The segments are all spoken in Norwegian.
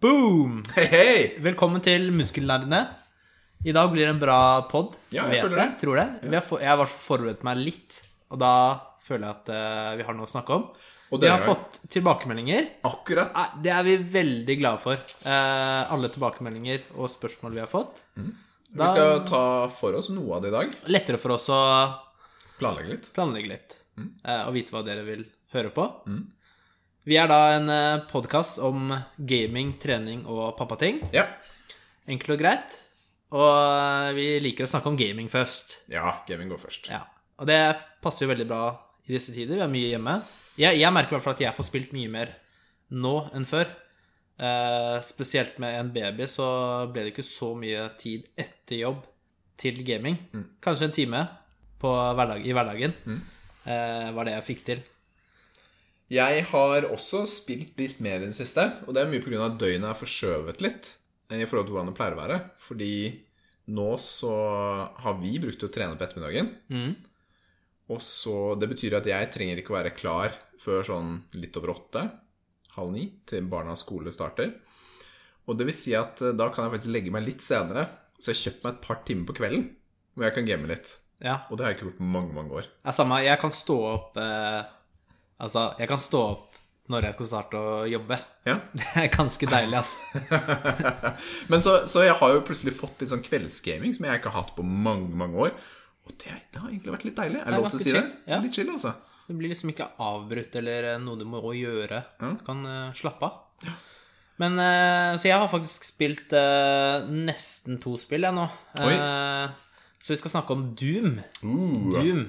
Boom! Hei, hei! Velkommen til Muskelnerdene. I dag blir det en bra pod. Ja, jeg vet føler det. det. Tror det. Vi har, for- jeg har forberedt meg litt, og da føler jeg at eh, vi har noe å snakke om. Og vi dere har har- fått tilbakemeldinger. Akkurat. Nei, Det er vi veldig glade for. Eh, alle tilbakemeldinger og spørsmål vi har fått. Vi skal ta for oss noe av det i dag. Lettere for oss å Planlegge litt. planlegge litt Mm. eh, og vite hva dere vil høre på. Vi er da en uh, podkast om gaming, trening og pappating. Ja. Enkelt og greit. Og eh, vi liker å snakke om gaming først. Ja, gaming går først. Ja. Og det passer jo veldig bra i disse tider. Vi er mye hjemme. Jeg, jeg merker i hvert fall at jeg får spilt mye mer nå enn før. Eh, spesielt med en baby så ble det ikke så mye tid etter jobb til gaming. Kanskje en time på hverdag, i hverdagen eh, var det jeg fikk til. Jeg har også spilt litt mer i det siste, og det er mye pga. at døgnet er forskjøvet litt i forhold til hvordan det pleier å være. Fordi nå så har vi brukt å trene på ettermiddagen. Mm. Og så, Det betyr at jeg trenger ikke å være klar før sånn litt over åtte, halv ni, til barnas skole starter. Og det vil si at eh, da kan jeg faktisk legge meg litt senere. Så jeg kjøper meg et par timer på kvelden hvor jeg kan game litt. Ja. Og det har jeg ikke gjort på mange, mange år. Er samme. Jeg kan stå opp eh, Altså, jeg kan stå opp når jeg skal starte å jobbe. Ja. Det er ganske deilig, ass. Men så, så jeg har jo plutselig fått litt sånn kveldsgaming som jeg ikke har hatt på mange, mange år. Og det, det har egentlig vært litt deilig. Er Det det lov til å ganske chill. det? ja. Litt chill, altså. Det blir liksom ikke avbrutt eller eh, noe du må gjøre. Du kan uh, slappe av. Men uh, Så jeg har faktisk spilt uh, nesten to spill, jeg nå. Så vi skal snakke om Doom. Uh. Doom.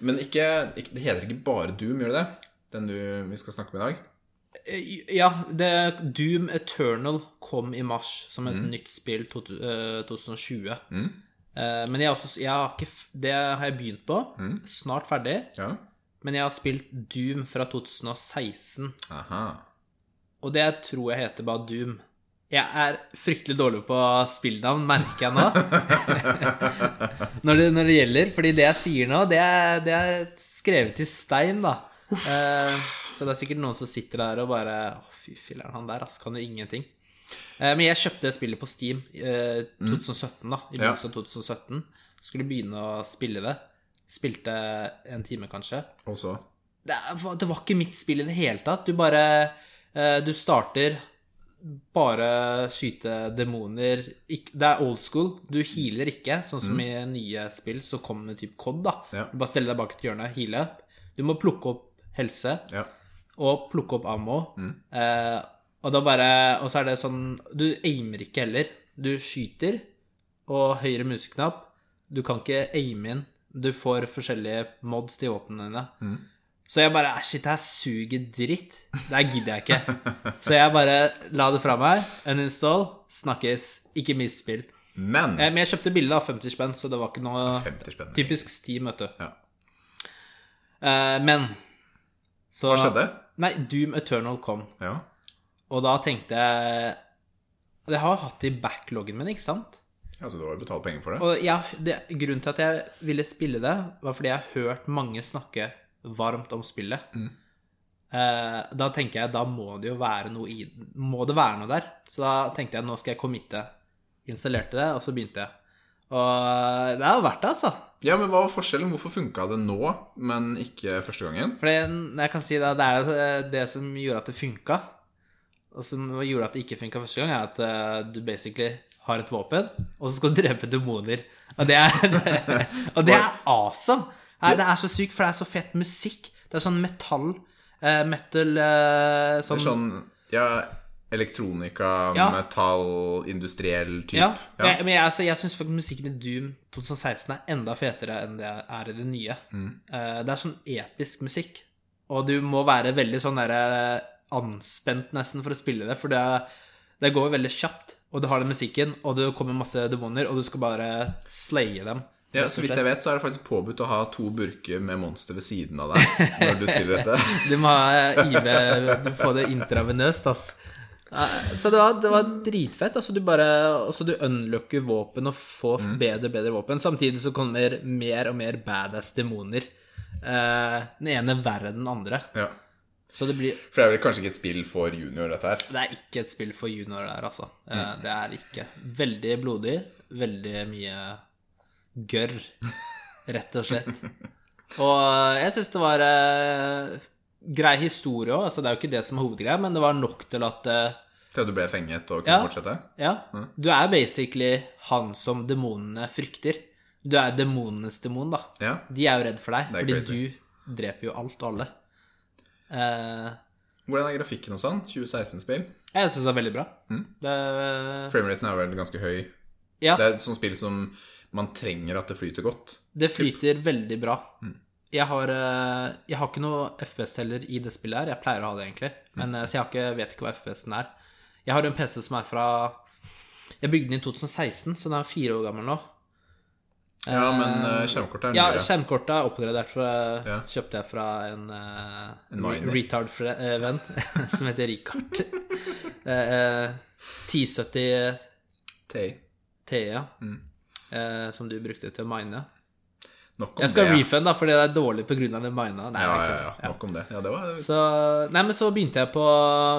Men ikke, ikke, det heter ikke bare Doom, gjør det det? Den du, vi skal snakke om i dag? Eh, Ja, det, Doom Eternal kom i mars som Mm. et nytt spill to, uh, 2020. Eh, men jeg, også, jeg har ikke, det har jeg begynt på. Mm. Snart ferdig. Ja. Men jeg har spilt Doom fra 2016. Aha. Og det tror jeg heter bare Doom. Jeg er fryktelig dårlig på spillnavn, merker jeg nå. når, det, når det gjelder. Fordi det jeg sier nå, det er, det er skrevet i stein, da. Eh, så det er sikkert noen som sitter der og bare Å, fy filler'n, han der, ass, kan jo ingenting. Eh, men jeg kjøpte det spillet på Steam eh, 2017, da. I begynnelsen av 2017. Skulle begynne å spille det. Spilte en time, kanskje Og så det, det var ikke mitt spill i det hele tatt. Du bare eh, Du starter bare skyte demoner Det er old school. Du healer ikke, sånn som i nye spill så kommer typ COD, da. Ja. Du bare steller deg bak et hjørne, heale. Du må plukke opp helse Ja. og plukke opp ammo. Eh, og da bare Og så er det sånn Du aimer ikke heller. Du skyter, og høyre museknapp. Du kan ikke aime inn. Du får forskjellige mods til våpnene dine. Så jeg bare "Ah, Shit, det her suger dritt. Det her gidder jeg ikke. Så jeg bare la det fra meg. Uninstall. Snakkes. Ikke mist spill. Men Eh, Men jeg kjøpte bilde av 50 spenn, så det var ikke noe 50 spenn. Typisk Steam, vet du. Ja. Eh, Men så Hva skjedde? Nei, Doom Eternal kom. Ja. Og da tenkte jeg Det har jeg hatt i backloggen min, ikke sant? Ja, Så du har jo betalt penger for det? Og ja, det, grunnen til at jeg ville spille det, var fordi jeg har hørt mange snakke varmt om spillet. Eh, da tenker jeg da må det jo være noe i Må det være noe der? Så da tenkte jeg nå skal jeg committe. Installerte det, og så begynte jeg. Og det har vært det, altså. Ja, men hva var forskjellen? Hvorfor funka det nå, men ikke første gangen? Fordi jeg kan si det, det er det som gjorde at det funka. Og som gjorde at det ikke funka første gang, er at eh, du basically har et våpen, og så skal du drepe demoner. Og det er, og det er awesome! Nei, det er så sykt, for det er så fett musikk. Det er sånn metall Uh, Metal uh, sånn, sånn Ja, elektronika, Ja. metall, industriell type. Ja, Ja. Jeg, men jeg, altså, jeg syns musikken i Doom 2016 er enda fetere enn det er i det nye. Eh, det er sånn episk musikk, og du må være veldig sånn derre anspent nesten for å spille det, for det, det går veldig kjapt. Og du har den musikken, og det kommer masse demoner, og du skal bare slaye dem. Ja, Så vidt jeg vet, så er det faktisk påbudt å ha to burker med monster ved siden av deg når du spiller dette. Du må ha IV Du får det intravenøst, ass. Eh, Så det var, det var dritfett. Altså du bare altså du unlocker våpen og får bedre og bedre våpen. Samtidig så kommer mer og mer badass demoner. Eh, den ene verre enn den andre. Ja. Så det blir For det er vel kanskje ikke et spill for junior, dette her? Det er ikke et spill for junior der, altså. Mm. Det er ikke. Veldig blodig. Veldig mye gørr, rett og slett. Og jeg syns det var eh, grei historie òg. Altså, det er jo ikke det som er hovedgreia, men det var nok til at eh, Til at du ble fenget og kunne Ja. fortsette? Ja. Du er basically han som demonene frykter. Du er demonenes demon, da. Ja. De er jo redd for deg, fordi crazy. du dreper jo alt og alle. Eh, Hvordan er grafikken hos han? 2016-spill? jeg syns det er veldig bra. Mm. Det, Frameraten er vel ganske høy. ja, Det er et sånt spill som man trenger at det flyter godt. det flyter veldig bra. Mm. Jeg har, eh, jeg har ikke noe FPS-teller i det spillet her. Jeg pleier å ha det, egentlig. Mm. Men, mm. så jeg har ikke, vet ikke hva FPS-en er. Jeg har en PC som er fra Jeg bygde den i 2016, så den er fire år gammel nå. Ja, men uh, skjermkortet er Ja, skjermkortet er oppgradert, for Ja. kjøpte jeg fra en, En retard-venn som heter Richard. Uh, 1070 TI. TE, ja. Mm. Eh, som du brukte til å mine. Jeg skal det. refund, da, fordi det er dårlig pga. det mina. Nei, Ja, ja, ja. Nok om det. Ja, det var Så, nei, men så begynte jeg på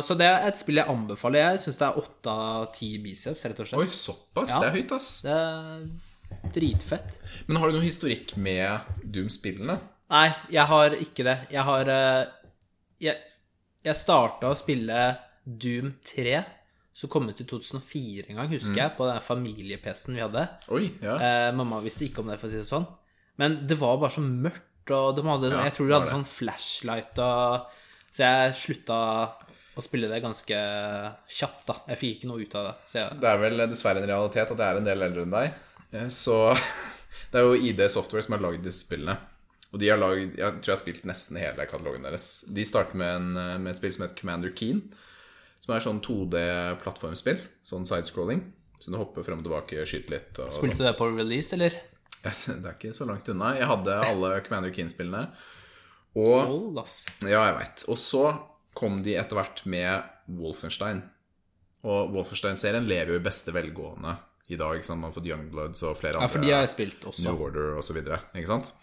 Så det er et spill jeg anbefaler. Jeg syns det er åtte av ti biceps, rett og slett. Oi, såpass? Ja. Det er høyt, ass. Det er dritfett. Men har du noen historikk med Doom-spillene? Nei, jeg har ikke det. Jeg har eh, Jeg, jeg starta å spille Doom 3, som kom ut til 2004 en gang, husker jeg, på den familie-PC-en vi hadde. Oi, ja. Eh, mamma visste ikke om det, for å si det sånn. Men det var bare så mørkt, og de hadde, Ja, jeg tror de hadde sånn flashlight og Så jeg slutta å spille det ganske kjapt, da. Jeg fikk ikke noe ut av det. Så jeg, Det er vel dessverre en realitet at jeg er en del eldre enn deg. Eh, Så det er jo ID Software som har lagd disse spillene. Og de har lagd, jeg tror jeg har spilt nesten hele katalogen deres. De starter med, en, eh, med et spill som heter Commander Keen. Som er sånn 2D-plattformspill. Sånn sidescrolling. Så du hopper frem og tilbake, skyter litt. Og sånn. spilte du det på release, eller? Yes, Det er ikke så langt unna. Jeg hadde alle Commander Keen-spillene. Og Hold, ass. Ja, jeg veit. Og så kom de etter hvert med Wolfenstein. Og Wolfenstein-serien lever jo i beste velgående i dag. Ikke sant? Man har fått Youngbloods og flere andre. Ja, for de har jeg spilt også. New Order og så videre, ikke sant?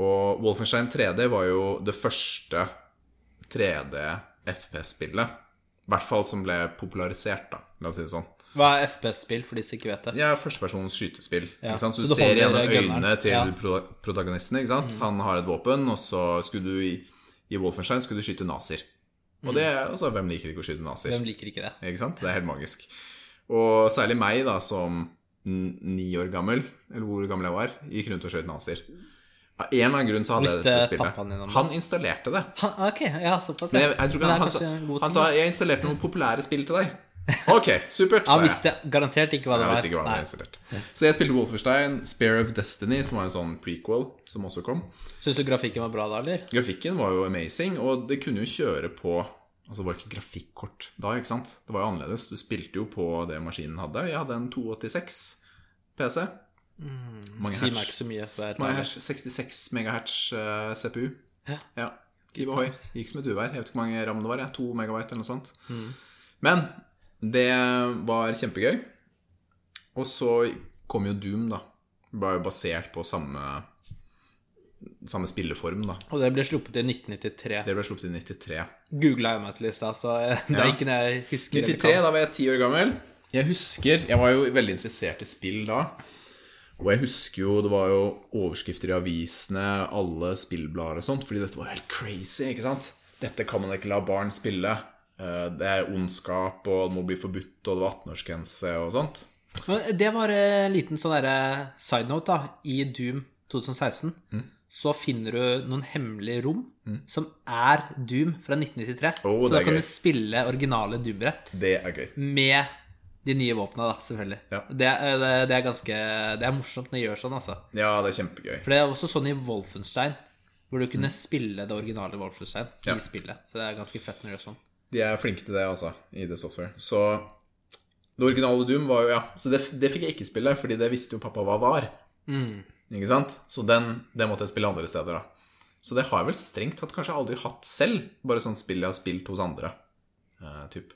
Og Wolfenstein 3D var jo det første 3D FPS-spillet. I hvert fall som ble popularisert, da. La oss si det sånn. Hva er FPS-spill, for de som ikke vet det? Ja, Førstepersonens skytespill. Ja, Ikke sant? Så så du du ser gjennom øynene til Ja. protagonistene. protagonisten. Ikke sant? Han har et våpen, og så skulle du i, i Wolfenstein skulle du skyte nazier. Og det, altså, hvem liker ikke å skyte nazier? Mm. Hvem liker ikke det? Ikke sant? Det er helt magisk. Og særlig meg, da, som ni år gammel, eller hvor gammel jeg var, gikk rundt og skjøt nazier. Av en eller annen grunn så hadde jeg dette spillet. det? Han installerte det. Ha, ok, ja, såpass. Men jeg, jeg tror ikke han, han, han sa 'jeg installerte noen populære spill til deg'. Ok, supert. Han visste garantert ikke hva det var. hva han installert. Så jeg spilte Wolfenstein, Spear of Destiny, som var en sånn prequel som også kom. Syns du grafikken var bra da, eller? Grafikken var jo amazing, og det kunne jo kjøre på Altså, det var ikke grafikkort da, ikke sant? Det var jo annerledes. Du spilte jo på det maskinen hadde. Jeg hadde en 286 PC. Mange Si meg ikke så mye. For jeg Mange hertz, 66 megahertz uh, CPU. Hæ? Ja. Gikk som et uvær. Jeg vet ikke hvor mange ram det var. jeg. To megabyte eller noe sånt. Men det var kjempegøy. Og så kom jo Doom, da. Ble jo basert på samme samme spilleform, da. Og det ble sluppet i 1993. Det ble sluppet i 93. Googla jeg meg til i stad, så eh, det er Ja. ikke det jeg husker. 93, da var jeg ti år gammel. Jeg husker, jeg var jo veldig interessert i spill da. Og jeg husker jo, det var jo overskrifter i avisene, alle spillblader og sånt, fordi dette var jo helt crazy, ikke sant? Dette kan man ikke la barn spille. Eh, Det er ondskap, og det må bli forbudt, og det var 18-årsgrense og sånt. Men det var en liten sånn derre side note, da. I Doom 2016 Mm. så finner du noen hemmelige rom som er Doom fra 1993. Oh, så da kan gøy. du spille originale Doom-brett Det er gøy. med de nye våpna, da, selvfølgelig. Ja. Det, er- det, det er ganske Det er morsomt når de gjør sånn, altså. Ja, det er kjempegøy. For det er også sånn i Wolfenstein, hvor du kunne spille det originale Wolfenstein Mm. Ja. i spillet. Så det er ganske fett når de gjør sånn. De er flinke til det, altså, i The Software. Så det originale Doom var jo, ja Så det, det fikk jeg ikke spille, fordi det visste jo pappa hva var. Ikke sant? Så den, den måtte jeg spille andre steder, da. Så det har jeg vel strengt tatt kanskje aldri hatt selv. Bare sånn spill jeg har spilt hos andre. Uh, typ.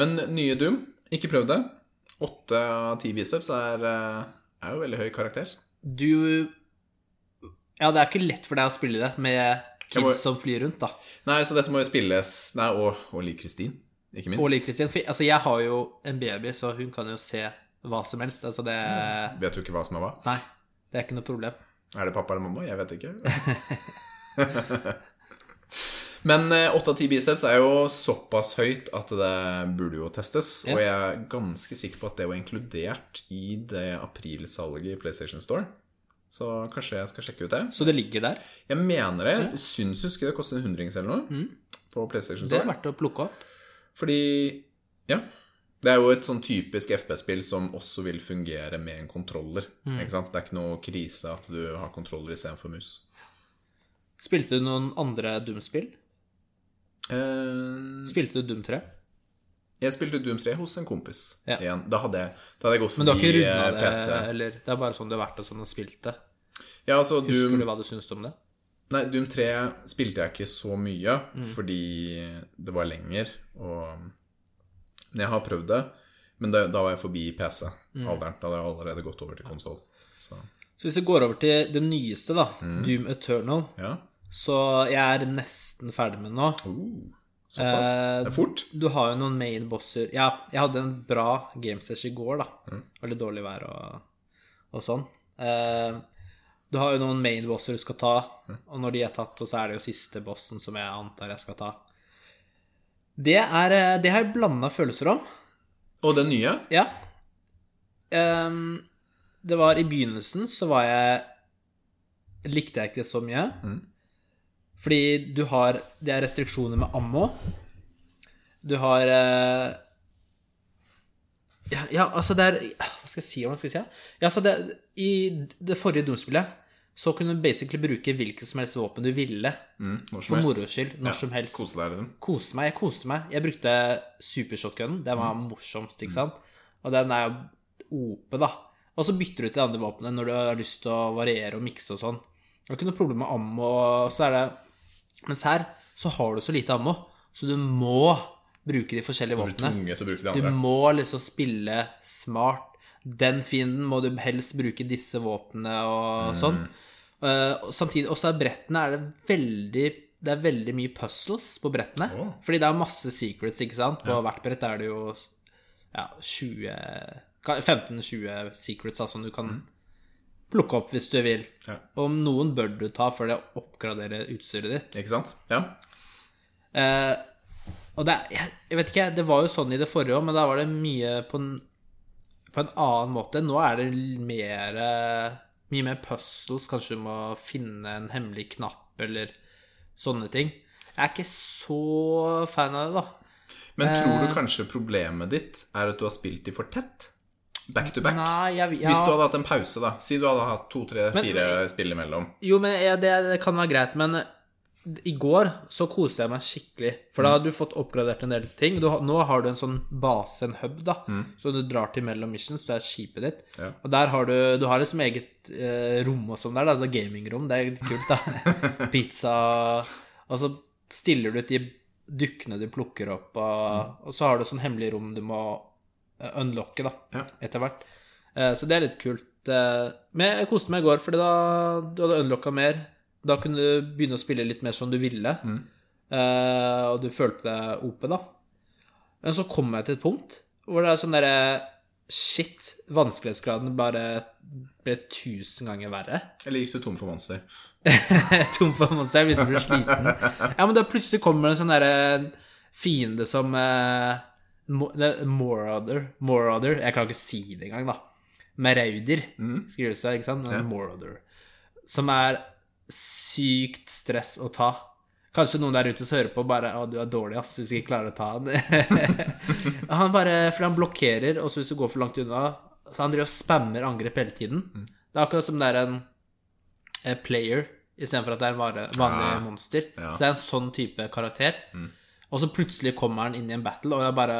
Men nye Doom, ikke prøvd det. Åtte av ti biceps er, eh, er jo veldig høy karakter. Du Ja, det er ikke lett for deg å spille det med kids må- som flyr rundt, da. Nei, så dette må jo spilles Nei, og, og Liv Kristin, ikke minst. Og Liv Kristin. For altså, jeg har jo en baby, så hun kan jo se hva som helst. Altså, det Vet du ikke hva som er hva? Nei, det er ikke noe problem. Er det pappa eller mamma? Jeg vet ikke. Men åtte 8 av 10 biceps er jo såpass høyt at det burde jo testes. Ja. Og jeg er ganske sikker på at det var inkludert i det aprilsalget i PlayStation Store. Så kanskje jeg skal sjekke ut det. Så det ligger der. Jeg mener det. Ja. syns husker det kostet en hundrings eller noe på PlayStation Store. Det er verdt å plukke opp. Fordi Ja. Det er jo et sånn typisk FP-spill som også vil fungere med en kontroller. Mm. Ikke sant? Det er ikke noe krise at du har kontroller istedenfor mus. Spilte du noen andre Doom-spill? Eh, Spilte du Doom 3? jeg spilte Doom 3 hos en kompis Ja. Da hadde jeg, da hadde jeg gått Men du har forbi ikke eh, runda det, PC. eller det er bare sånn det har vært og sånn og spilt det? Ja, altså Husker Doom du hva du syns om det? Nei, Doom 3 spilte jeg ikke så mye Mm. fordi det var lenger, og Men jeg har prøvd det, men da, da var jeg forbi Mm. PC-alderen. Da hadde jeg allerede gått over til konsoll. Så Så hvis vi går over til det nyeste, da, Mm. Doom Eternal, ja. Så jeg er nesten ferdig med den nå. Uh, såpass. Eh, det er fort. Du har jo noen main bosser Ja, jeg hadde en bra gamesession i går, da. Mm. Veldig dårlig vær og, og sånn. Uh, du har jo noen main bosser du skal ta, Mm. og når de er tatt, så er det jo siste bossen som jeg antar jeg skal ta. Det, er, eh, det har jeg blanda følelser om. Og den nye Ja. Um, det var i begynnelsen så var jeg Likte jeg ikke det så mye. Mm. Fordi du har Det er restriksjoner med ammo. Du har eh, ja, ja, altså det er Hva skal jeg si? Hva skal jeg si? Ja, altså det, I det forrige Doom-spillet så kunne du basically bruke hvilket som helst våpen du ville. mm, For moro skyld. Når Ja, som helst. Kose deg, liksom. Kose meg. Jeg koste meg. Jeg brukte supershotgunen. Den var morsomst, ikke sant? Og den er jo OP, da. Og så bytter du til de andre våpnene når du har lyst til å variere og mikse og sånn. Det er ikke noe problem med ammo. og Så er det Mens her så har du så lite ammo, så du må bruke de forskjellige Du våpnene. de Du må liksom spille smart. Den fienden må du helst bruke disse våpnene og sånn. Eh, og samtidig, også er brettene er det veldig Det er veldig mye puzzles på brettene. Oh. Fordi det er masse secrets, ikke sant. På hvert brett er det jo ja, 20 15-20 secrets da, som du kan plukke opp hvis du vil. Ja. Og noen bør du ta før det oppgraderer utstyret ditt. Ikke sant? Ja. Eh, og det jeg, vet ikke, det var jo sånn i det forrige òg, men da var det mye på en, på en annen måte. Nå er det mer eh, Mye mer puzzles. Kanskje du må finne en hemmelig knapp eller sånne ting. Jeg er ikke så fan av det, da. Men tror Eh. du kanskje problemet ditt er at du har spilt de for tett? Back to back? Nei, jeg, ja, Hvis du hadde hatt en pause, da. Si du hadde hatt to, tre, Men- fire spill imellom. Jo, men ja, det, det kan være greit, men i går så koste jeg meg skikkelig. For da har du fått oppgradert en del ting. Du, nå har du en sånn base, en hub, da, så du drar til mellom missions. Det er skipet ditt. Ja. Og der har du Du har liksom eget eh, rom og sånn der, da. Det gamingrom. Det er litt kult, da. Pizza Og så stiller du ut de dukkene du plukker opp, og, og så har du sånn hemmelig rom du må unlocke, da, Ja. etter hvert. Eh, Så det er litt kult. Eh, Men jeg koste meg i går, fordi da du hadde unlocka mer. Da kunne du begynne å spille litt mer som du ville, Mm. og du følte deg OP, da. Men så kom jeg til et punkt hvor det er sånn derre Shit, vanskelighetsgraden bare ble tusen ganger verre. Eller gikk du tom for monster? Tom for monster, jeg begynte å bli sliten. Ja, men da plutselig kommer det en sånn derre fiende som eh, Mo- det er Morother Morother Jeg klarer ikke å si det engang, da. Merauder skriver det, ikke sant? Men Morother. Som er sykt stress å ta. Kanskje noen der ute som hører på, bare 'Å, du er dårlig, ass, hvis du ikke klarer å ta han'. han bare For han blokkerer, og så hvis du går for langt unna Så han driver og spammer angrep hele tiden. Det er akkurat som det er en en player istedenfor at det er en vanlig ja. monster. ja. Så det er en sånn type karakter. Og så plutselig kommer han inn i en battle, og er bare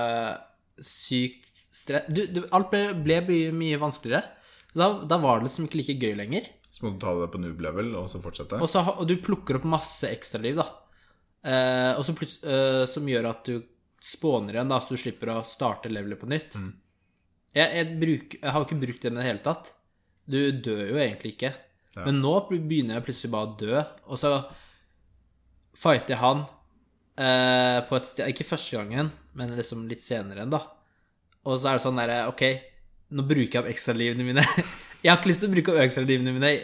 sykt stress du, du, Alt ble, ble mye, vanskeligere. Da, da var det liksom ikke like gøy lenger. Så må du ta det på noob level, og så fortsette? Og, så, og du plukker opp masse ekstraliv, da. Eh, og så plut- eh, som gjør at du spåner igjen, da, så du slipper å starte levelet på nytt. Jeg, jeg, bruk, jeg har ikke brukt det med det hele tatt. Du dør jo egentlig ikke. Men nå begynner jeg plutselig bare å dø. Og så fighter han eh, på et sted Ikke første gangen, men liksom litt senere enn, da. Og så er det sånn derre Ok, nå bruker jeg opp ekstralivene mine. jeg har ikke lyst til å bruke opp ekstralivene mine.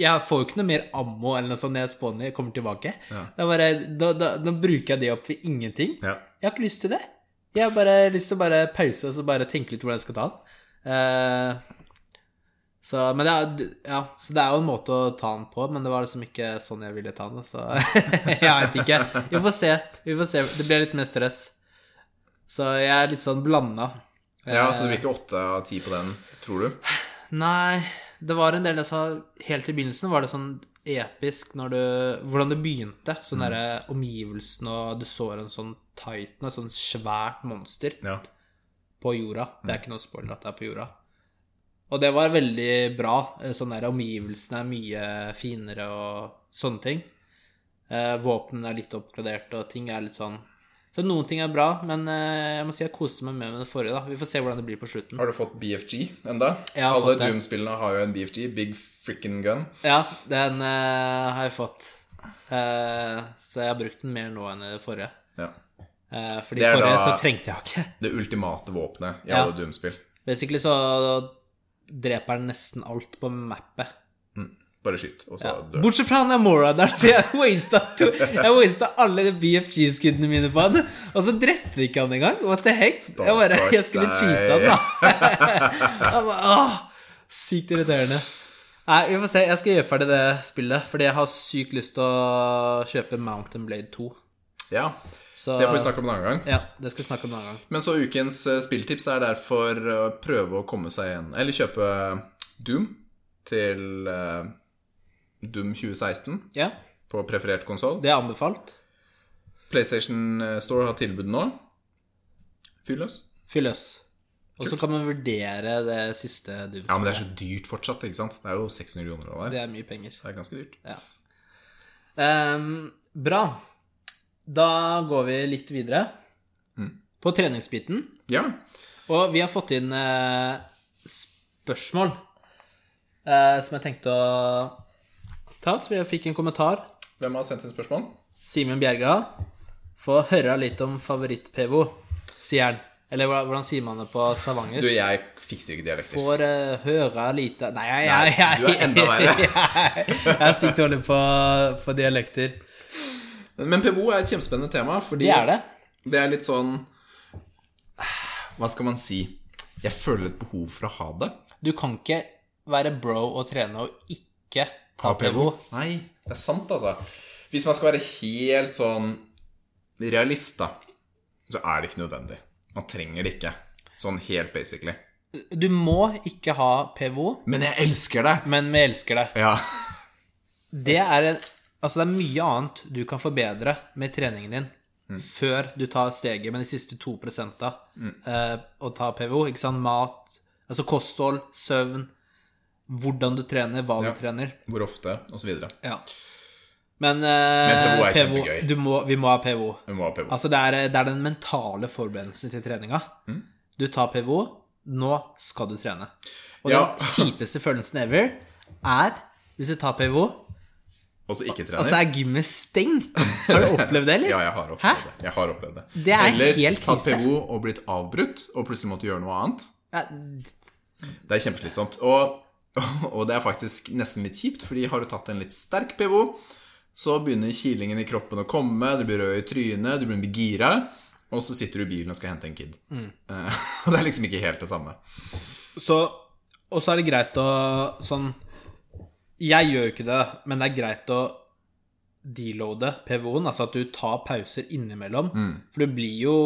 Jeg får jo ikke noe mer ammo eller noe sånt når jeg spawner kommer tilbake. Ja. Det bare, da, da, nå bruker jeg det opp for ingenting. Ja. Jeg har ikke lyst til det. Jeg har bare lyst til å bare pause og så bare tenke litt hvordan jeg skal ta den. Eh, så, men det er, ja, så det er jo en måte å ta den på, men det var liksom ikke sånn jeg ville ta den. Så jeg vet ikke. Vi får se. Vi får se. Det blir litt mer stress. Så jeg er litt sånn blanda. ja, så det blir ikke åtte av ti på den, tror du? Nei, det var en del jeg sa Helt i begynnelsen var det sånn episk du Hvordan det begynte. Sånn Mm. derre omgivelsen, og du så en sånn titan, et sånn svært monster Ja. på jorda. Det er ikke noe spoiler at det er på jorda. Og det var veldig bra. Eh, Sånn der omgivelsene er mye finere og sånne ting. Eh, Våpnene er litt oppgradert, og ting er litt sånn Så noen ting er bra, men eh, jeg må si jeg koste meg mer med det forrige, da. Vi får se hvordan det blir på slutten. Har du fått BFG enda? Alle. Doom-spillene har jo en BFG, Big Fricken Gun. Ja, den eh, har jeg fått. Eh, så jeg har brukt den mer nå enn i det forrige. Ja. Eh, fordi Det forrige så trengte jeg ikke. Det ultimate våpenet i Ja. alle Doom-spill. Basically så dreper han nesten alt på mappet. Bare skyt, og så Ja. dør Bortsett fra han Amora Mora der, for jeg wasta, to, jeg wasta alle de BFG-skuddene mine på han. Og så drepte ikke han engang. What the heck? Jeg, bare, jeg skulle cheate han, da. Han bare, åh, sykt irriterende. Nei, vi får se. Jeg skal gjøre ferdig det spillet, fordi jeg har sykt lyst til å kjøpe Mountain Blade 2. Ja, Så, det får vi snakke om en annen gang. Ja, det skal vi snakke om en annen gang. Men så ukens eh, spilltips er derfor å prøve å komme seg igjen Eller kjøpe Doom til uh, Doom 2016 Ja, på preferert konsoll. det er anbefalt. PlayStation eh, Store har tilbud nå. Fyll løs. Fyll løs. Og så kan man vurdere det siste du Ja, men det er så dyrt fortsatt, ikke sant? Det er jo 600 kroner av det. Det er mye penger. Det er ganske dyrt. Ja. Um, bra. Da går vi litt videre på treningsbiten. Ja. Og vi har fått inn eh, spørsmål eh, som jeg tenkte å ta. Så vi fikk en kommentar. Hvem har sendt inn spørsmål? Simen Bjerga. Få høre litt om favoritt-PVO, sier han. Eller hvordan sier man det på Du, jeg fikser ikke dialekter. Får uh, høre lite Nei, jeg, jeg, jeg, jeg, du er enda verre. jeg, jeg er sykt dårlig på, på dialekter. Men PVO er et kjempespennende tema, fordi Det er det. det er litt sånn Hva skal man si? Jeg føler et behov for å ha det. Du kan ikke være bro og trene og ikke ha PVO. Nei, det er sant, altså. Hvis man skal være helt sånn realist, da, så er det ikke nødvendig. Man trenger det ikke. Sånn helt basically. Du må ikke ha PVO, Men jeg elsker det! men vi elsker det. Ja. Det er, en, altså det er mye annet du kan forbedre med treningen din før du tar steget med de siste to prosenta eh, og tar PVO. Ikke sant? Mat, altså kosthold, søvn, hvordan du trener, hva Ja. du trener. Hvor ofte, videre. Ja. Men, eh, Men PVO er kjempegøy. du må, vi må ha PVO. Vi må ha PVO. Altså det er, det er den mentale forberedelsen til treninga. Du tar PVO, nå skal du trene. Og Ja. den kjipeste følelsen ever er hvis du tar PVO, Og så ikke trener. og så er gymmet stengt. Har du opplevd det, eller? Ja, jeg har opplevd Hæ? det. Jeg har opplevd det. Det er Eller helt tatt P.O. PVO og blitt avbrutt, og plutselig måtte gjøre noe annet. Ja, Det er kjempeslitsomt. Og, og det er faktisk nesten litt kjipt, fordi har du tatt en litt sterk PVO, så begynner kilingen i kroppen å komme, du blir rød i trynet, du blir gira, og så sitter du i bilen og skal hente en kid. Eh, Og det er liksom ikke helt det samme. Så, og så er det greit å sånn Jeg gjør jo ikke det, men det er greit å deloade PVO-en, altså at du tar pauser innimellom. For du blir jo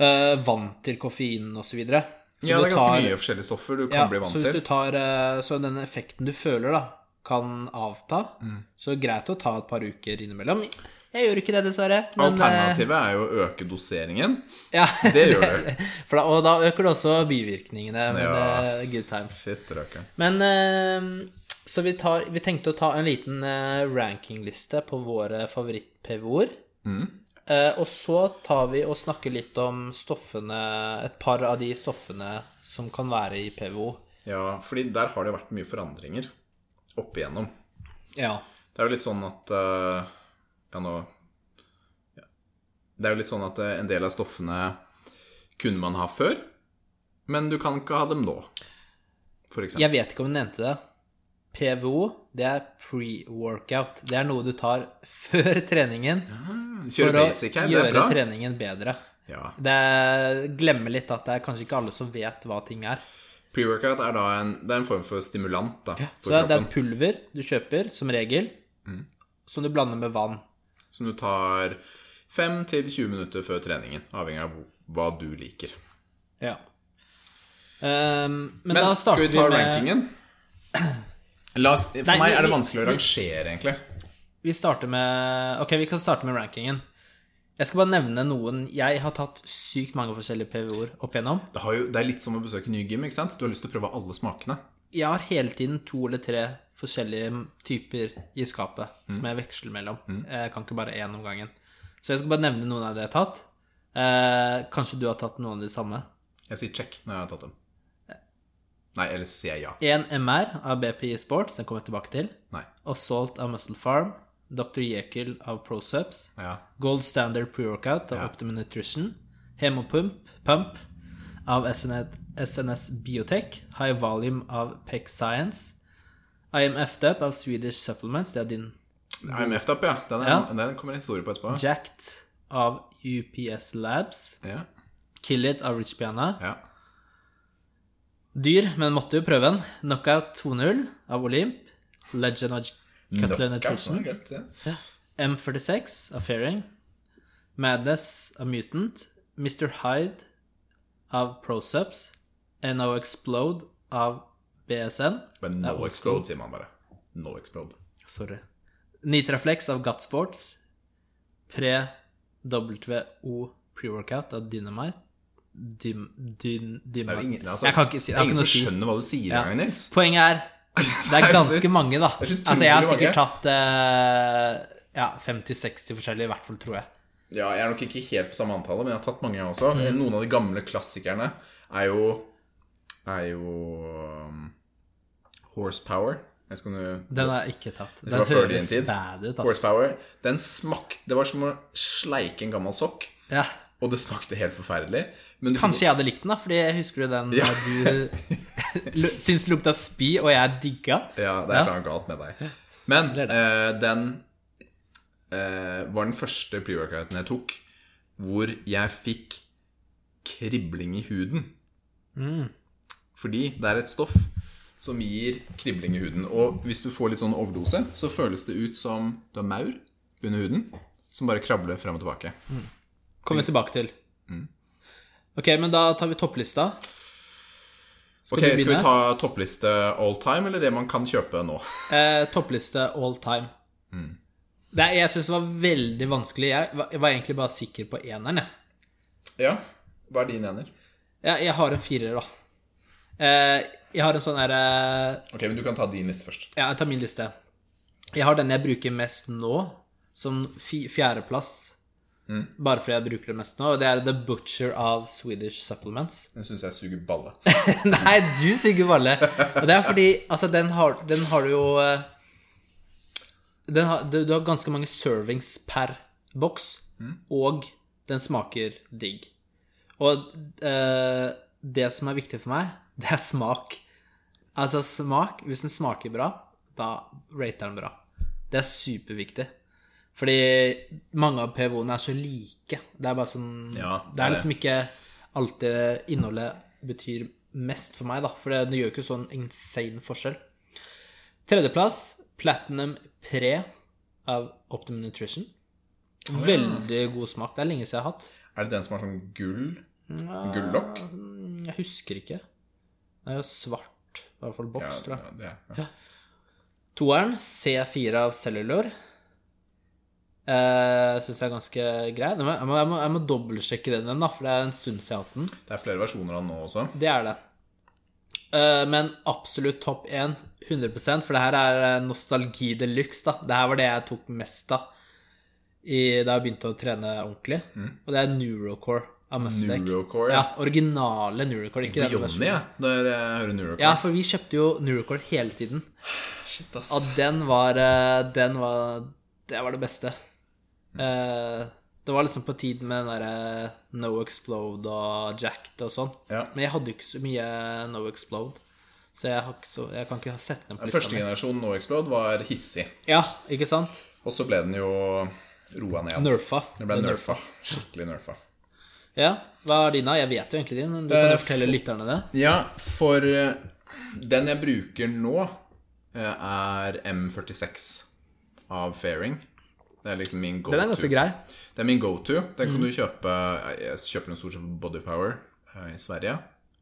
uh, vant til koffeinen og så videre. Så Ja, det er ganske tar- mye forskjellige stoffer du kan Ja, bli så vant hvis til. du tar uh, Så den effekten du føler, da, kan avta. Mm. Så er greit å ta et par uker innimellom. Jeg gjør ikke det, dessverre. men, eh, Alternativet er jo å øke doseringen. Ja, Det gjør du. Da, og da øker det også bivirkningene. Men Ja. det er good times. Shit, Men eh, Så vi, tar, vi tenkte å ta en liten eh, rankingliste på våre favoritt-PVO-er. Mm. Eh, og så tar vi og snakker litt om stoffene Et par av de stoffene som kan være i PVO. Ja, fordi der har det vært mye forandringer opp igjennom. Ja. Det er jo litt sånn at eh, Ja, nå ja. Det er jo litt sånn at eh, en del av stoffene kunne man ha før, men du kan ikke ha dem nå, eksempel. Jeg vet ikke om du nevnte det. PVO, det er pre-workout. Det er noe du tar før treningen Kjøre for å her, er gjøre treningen bedre. Ja. Det glemmer litt at det er kanskje ikke alle som vet hva ting er. Pre-workout er da en, det er en form for stimulant da, Så for det er, det er pulver du kjøper, som regel, Mm. som du blander med vann. Som du tar 5-20 minutter før treningen, avhengig av hva du liker. Ja. Um, men, Men da skal starter vi ta med rankingen? La oss, for Nei, meg er det vi- vanskelig å vi- rangere, egentlig. Vi starter med Ok, vi kan starte med rankingen. Jeg skal bare nevne noen Jeg har tatt sykt mange forskjellige PVO-er opp igjennom. Det, har jo, det er litt som å besøke ny gym, ikke sant? Du har lyst til å prøve alle smakene. Jeg har hele tiden to eller tre forskjellige typer i skapet som jeg veksler mellom. Jeg kan ikke bare én om gangen. Så jeg skal bare nevne noen av det jeg har tatt. Eh, kanskje du har tatt noen av de samme. Jeg sier check når jeg har tatt dem. Nei, eller sier jeg ja. Én MR av BPI Sports, den kommer jeg tilbake til. Nei. Assault av Muscle Farm. Dr. Jekyll av ProSubs. Ja. Gold Standard Pre-Workout av Ja. Optimum Nutrition. Hemopump Pump av SNS, SNS Biotech. High Volume av Pec Science. I effed up av Swedish Supplements. Det er din. I'm effed up, ja. Den, er, Ja. den kommer en historie på etterpå. Jacked av UPS Labs. Ja. Kill It av Rich Piana. ja. Dyr, men måtte jo prøve den. Knockout 2.0 av Olymp. Legend of Cutler Nutrition. Ja, ja. M46 av Fairing. Madness av Mutant. Mr. Hyde av ProSubs. NO Explode av BSN. Men no ja, explode, sier man bare. No explode. Sorry. Nitraflex av Gutsports. Pre-WO Pre-Workout av Dynamite. Dym, Det er ingen, altså, Jeg kan ikke si det det. er ingen som si. skjønner hva du sier Ja. engang, Nils. Poenget er Det er ganske mange, da. Altså, jeg har sikkert tatt eh, ja, 50-60 forskjellige, i hvert fall, tror jeg. Ja, jeg er nok ikke helt på samme antallet, men jeg har tatt mange, jeg også. Mm. Noen av de gamle klassikerne er jo Er jo um, Horsepower. Jeg vet du Den jeg ikke tatt. Den høres bad ut. Horsepower. Den smak... Det var som å sleike en gammel sokk, Ja. og det smakte helt forferdelig. Kanskje jeg hadde likt den, da, fordi jeg husker du den Ja. du syntes det lukta spy, og jeg digga. Ja, det er Ja. galt med deg. Men Det det. Uh, den uh, var den første pre-workouten jeg tok hvor jeg fikk kribling i huden. Mm. Fordi det er et stoff som gir kribling i huden. Og hvis du får litt sånn overdose, så føles det ut som du har maur under huden som bare krabler frem og tilbake. Kommer vi tilbake til. Mm. Ok, men da tar vi topplista. Ok, du Skal vi ta toppliste all time, eller det man kan kjøpe nå? Eh, toppliste all time. Mm. Det, jeg syns det var veldig vanskelig. Jeg var, jeg var egentlig bare sikker på eneren, jeg. Ja, Hva er din ener? Jeg, jeg har en firer, da. Eh, jeg har en sånn derre Ok, men Du kan ta din liste først. Ja, jeg tar min liste. Jeg har den jeg bruker mest nå, som fjerdeplass. Mm. Bare fordi jeg bruker det mest nå. Og det er The Butcher of Swedish Supplements. Den syns jeg suger balle. Nei, du suger balle. Og det er fordi Altså, den har, den har du jo eh, den har, du, du har ganske mange servings per boks, og den smaker digg. Og eh, det som er viktig for meg, det er smak. Altså smak Hvis den smaker bra, da rater den bra. Det er superviktig. Fordi mange av PVO-ene er så like. Det er bare sånn Ja, Det det er er liksom ikke alltid innholdet betyr mest for meg, da. For det, det gjør ikke sånn insane forskjell. Tredjeplass, Platinum Pre av Optimum Nutrition. Veldig god smak. Det er lenge siden jeg har hatt. Er det den som har sånn gull? Gullokk? Mm, Jeg husker ikke. Det er jo svart, i hvert fall boks, tror jeg. Ja, det, ja. Toeren, C4 av Cellular. Eh, Syns jeg er ganske grei. Jeg må, jeg må, jeg må, dobbeltsjekke den da, for det er en stund siden jeg har hatt den. Det er flere versjoner av den nå også. Det er det. Eh, men absolutt topp én, 100 for det her er eh, nostalgi de luxe. Det her var det jeg tok mest av i, da jeg begynte å trene ordentlig. Og det er Neurocore. Mm. Neurocore, ja. ja. Originale Neurocore, ikke versjonen. ja, når jeg hører Neurocore. Ja, for vi kjøpte jo Neurocore hele tiden. Shit, ass. Og den var, eh, den var Det var det beste. Eh, det var liksom på tiden med den derre No Explode og Jacked og sånn. Ja. Men jeg hadde jo ikke så mye No Explode, så jeg, så, jeg kan ikke sette den på lista Første generasjon No Explode var hissig. Ja, ikke sant? Og så ble den jo roa ned. Nerfa. Det ble nerfa. Skikkelig nerfa. Ja, hva er din, da? Jeg vet jo egentlig din, men du kan Eh, jo fortelle lytterne det. Ja, for eh, den jeg bruker nå, eh, er M46 av Fairing. Det er liksom min go-to. Den er ganske grei. Det er min go-to. Den kan du kjøpe Jeg kjøper den stort sett på Body Power eh, i Sverige.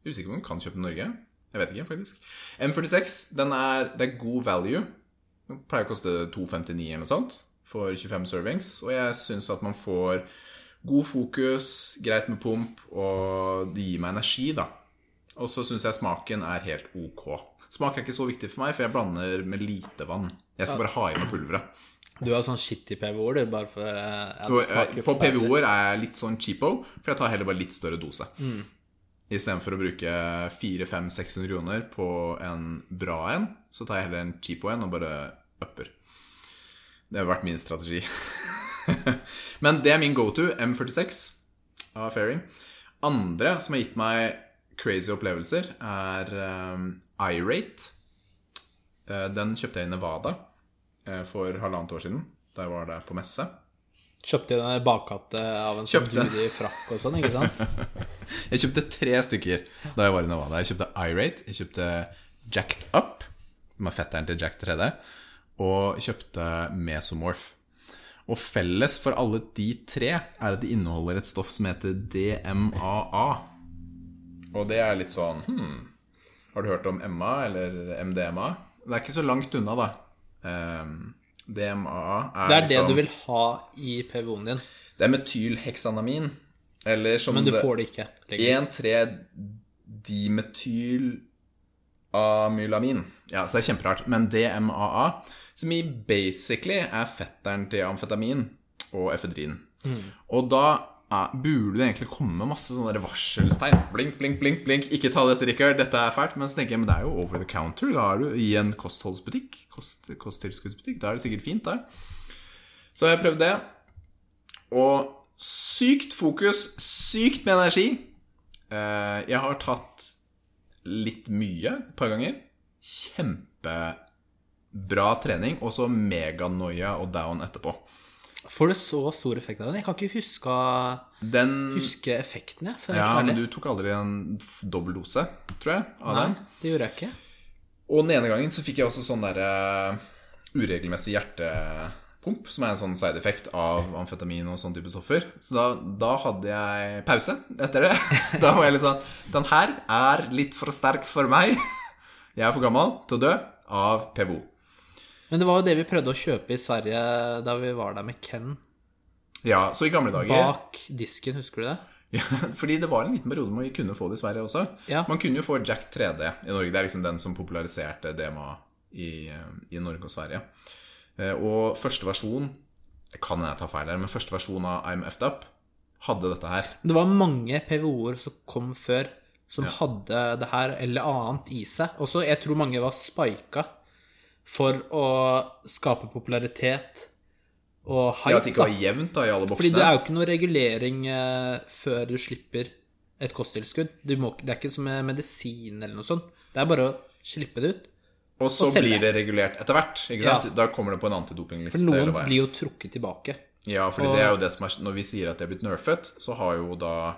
Er usikker på om du kan kjøpe i Norge. Jeg vet ikke, faktisk. M46, den er, det er god value. Den pleier å koste 2,59 eller noe sånt for 25 servings. Og jeg syns at man får god fokus, greit med pump, og det gir meg energi, da. Og så syns jeg smaken er helt ok. Smak er ikke så viktig for meg, for jeg blander med lite vann. Jeg skal bare ha i meg pulveret. Du har sånn shitty PVO-er, du, bare for eh, ja, eh, På. PVO-er er jeg litt sånn cheapo, for jeg tar heller bare litt større dose. Mm. Istedenfor å bruke 400-500-600 kroner på en bra en, så tar jeg heller en cheapo en og bare upper. Det har vært min strategi. Men det er min go-to, M46 av Fairing. Andre som har gitt meg crazy opplevelser, er um, iRate. Eh, Den kjøpte jeg i Nevada eh, for halvannet år siden, da jeg var der på messe. Kjøpte jeg en bakkatte av en sånn Kjøpte. dude i frakk og sånn, ikke sant? Jeg kjøpte tre stykker da jeg var i Nevada. Jeg kjøpte iRate, jeg kjøpte Jacked Up, som er fetteren til Jack 3D, og kjøpte Mesomorph. Og felles for alle de tre er at de inneholder et stoff som heter DMAA. Og det er litt sånn hmm, Har du hørt om MA eller MDMA? Det er ikke så langt unna, da. Ehm, DMAA er, Det er det liksom du vil ha i PVO-en din, Det er metylheksanamin. Eller som men du det får det ikke lenger. 1,3-dimetylamylamin. Ja, så det er kjemperart. Men DMAA, som i basically er fetteren til amfetamin og efedrin. Og da er, burde det egentlig komme masse sånne varselstegn. Blink, blink, blink, blink. Ikke ta dette, Rikard. Dette er fælt. Men så tenker jeg, men det er jo over the counter. Da er du i en kostholdsbutikk. Kost, kosttilskuddsbutikk. Da er det sikkert fint, der. Så har jeg prøvd det. Og sykt fokus, sykt med energi. Eh, Jeg har tatt litt mye et par ganger. Kjempebra trening, og så meganoia og down etterpå. Får du så stor effekt av den? Jeg kan ikke huske, Den huske effekten, jeg. Ja, men du tok aldri en dobbel dose, tror jeg, av Nei, den. det gjorde jeg ikke. Og den ene gangen så fikk jeg også sånn derre uregelmessig hjertepump, som er en sånn side effect av amfetamin og sånn type stoffer. Så da, da hadde jeg pause etter det. Da var jeg litt sånn Den her er litt for sterk for meg. Jeg er for gammel til å dø av PVO. Men det var jo det vi prøvde å kjøpe i Sverige da vi var der med Ken. Ja, så i gamle dager Bak disken, husker du det? ja, Fordi det var en liten periode man kunne få det i Sverige også. Ja. Man kunne jo få Jack 3D i Norge. Det er liksom den som populariserte DMA i, i Norge og Sverige. Eh, Og første versjon Det kan jeg ta feil her, men første versjon av I'm Effed Up hadde dette her. Det var mange PVO-er som kom før, som hadde det her eller annet i seg. Også, jeg tror mange var spika for å skape popularitet og Ja. At det ikke var jevnt da i alle Fordi det er jo ikke noe regulering eh, før du slipper et kosttilskudd. Du må, det er ikke som med medisin eller noe sånt. Det er bare å slippe det ut. Og så og blir det regulert etter hvert. Ikke Ja. Da kommer det på en antidopingliste. For noen blir jo trukket tilbake. Ja, fordi Og- det er jo det som er Når vi sier at det er blitt nerfet, så har jo da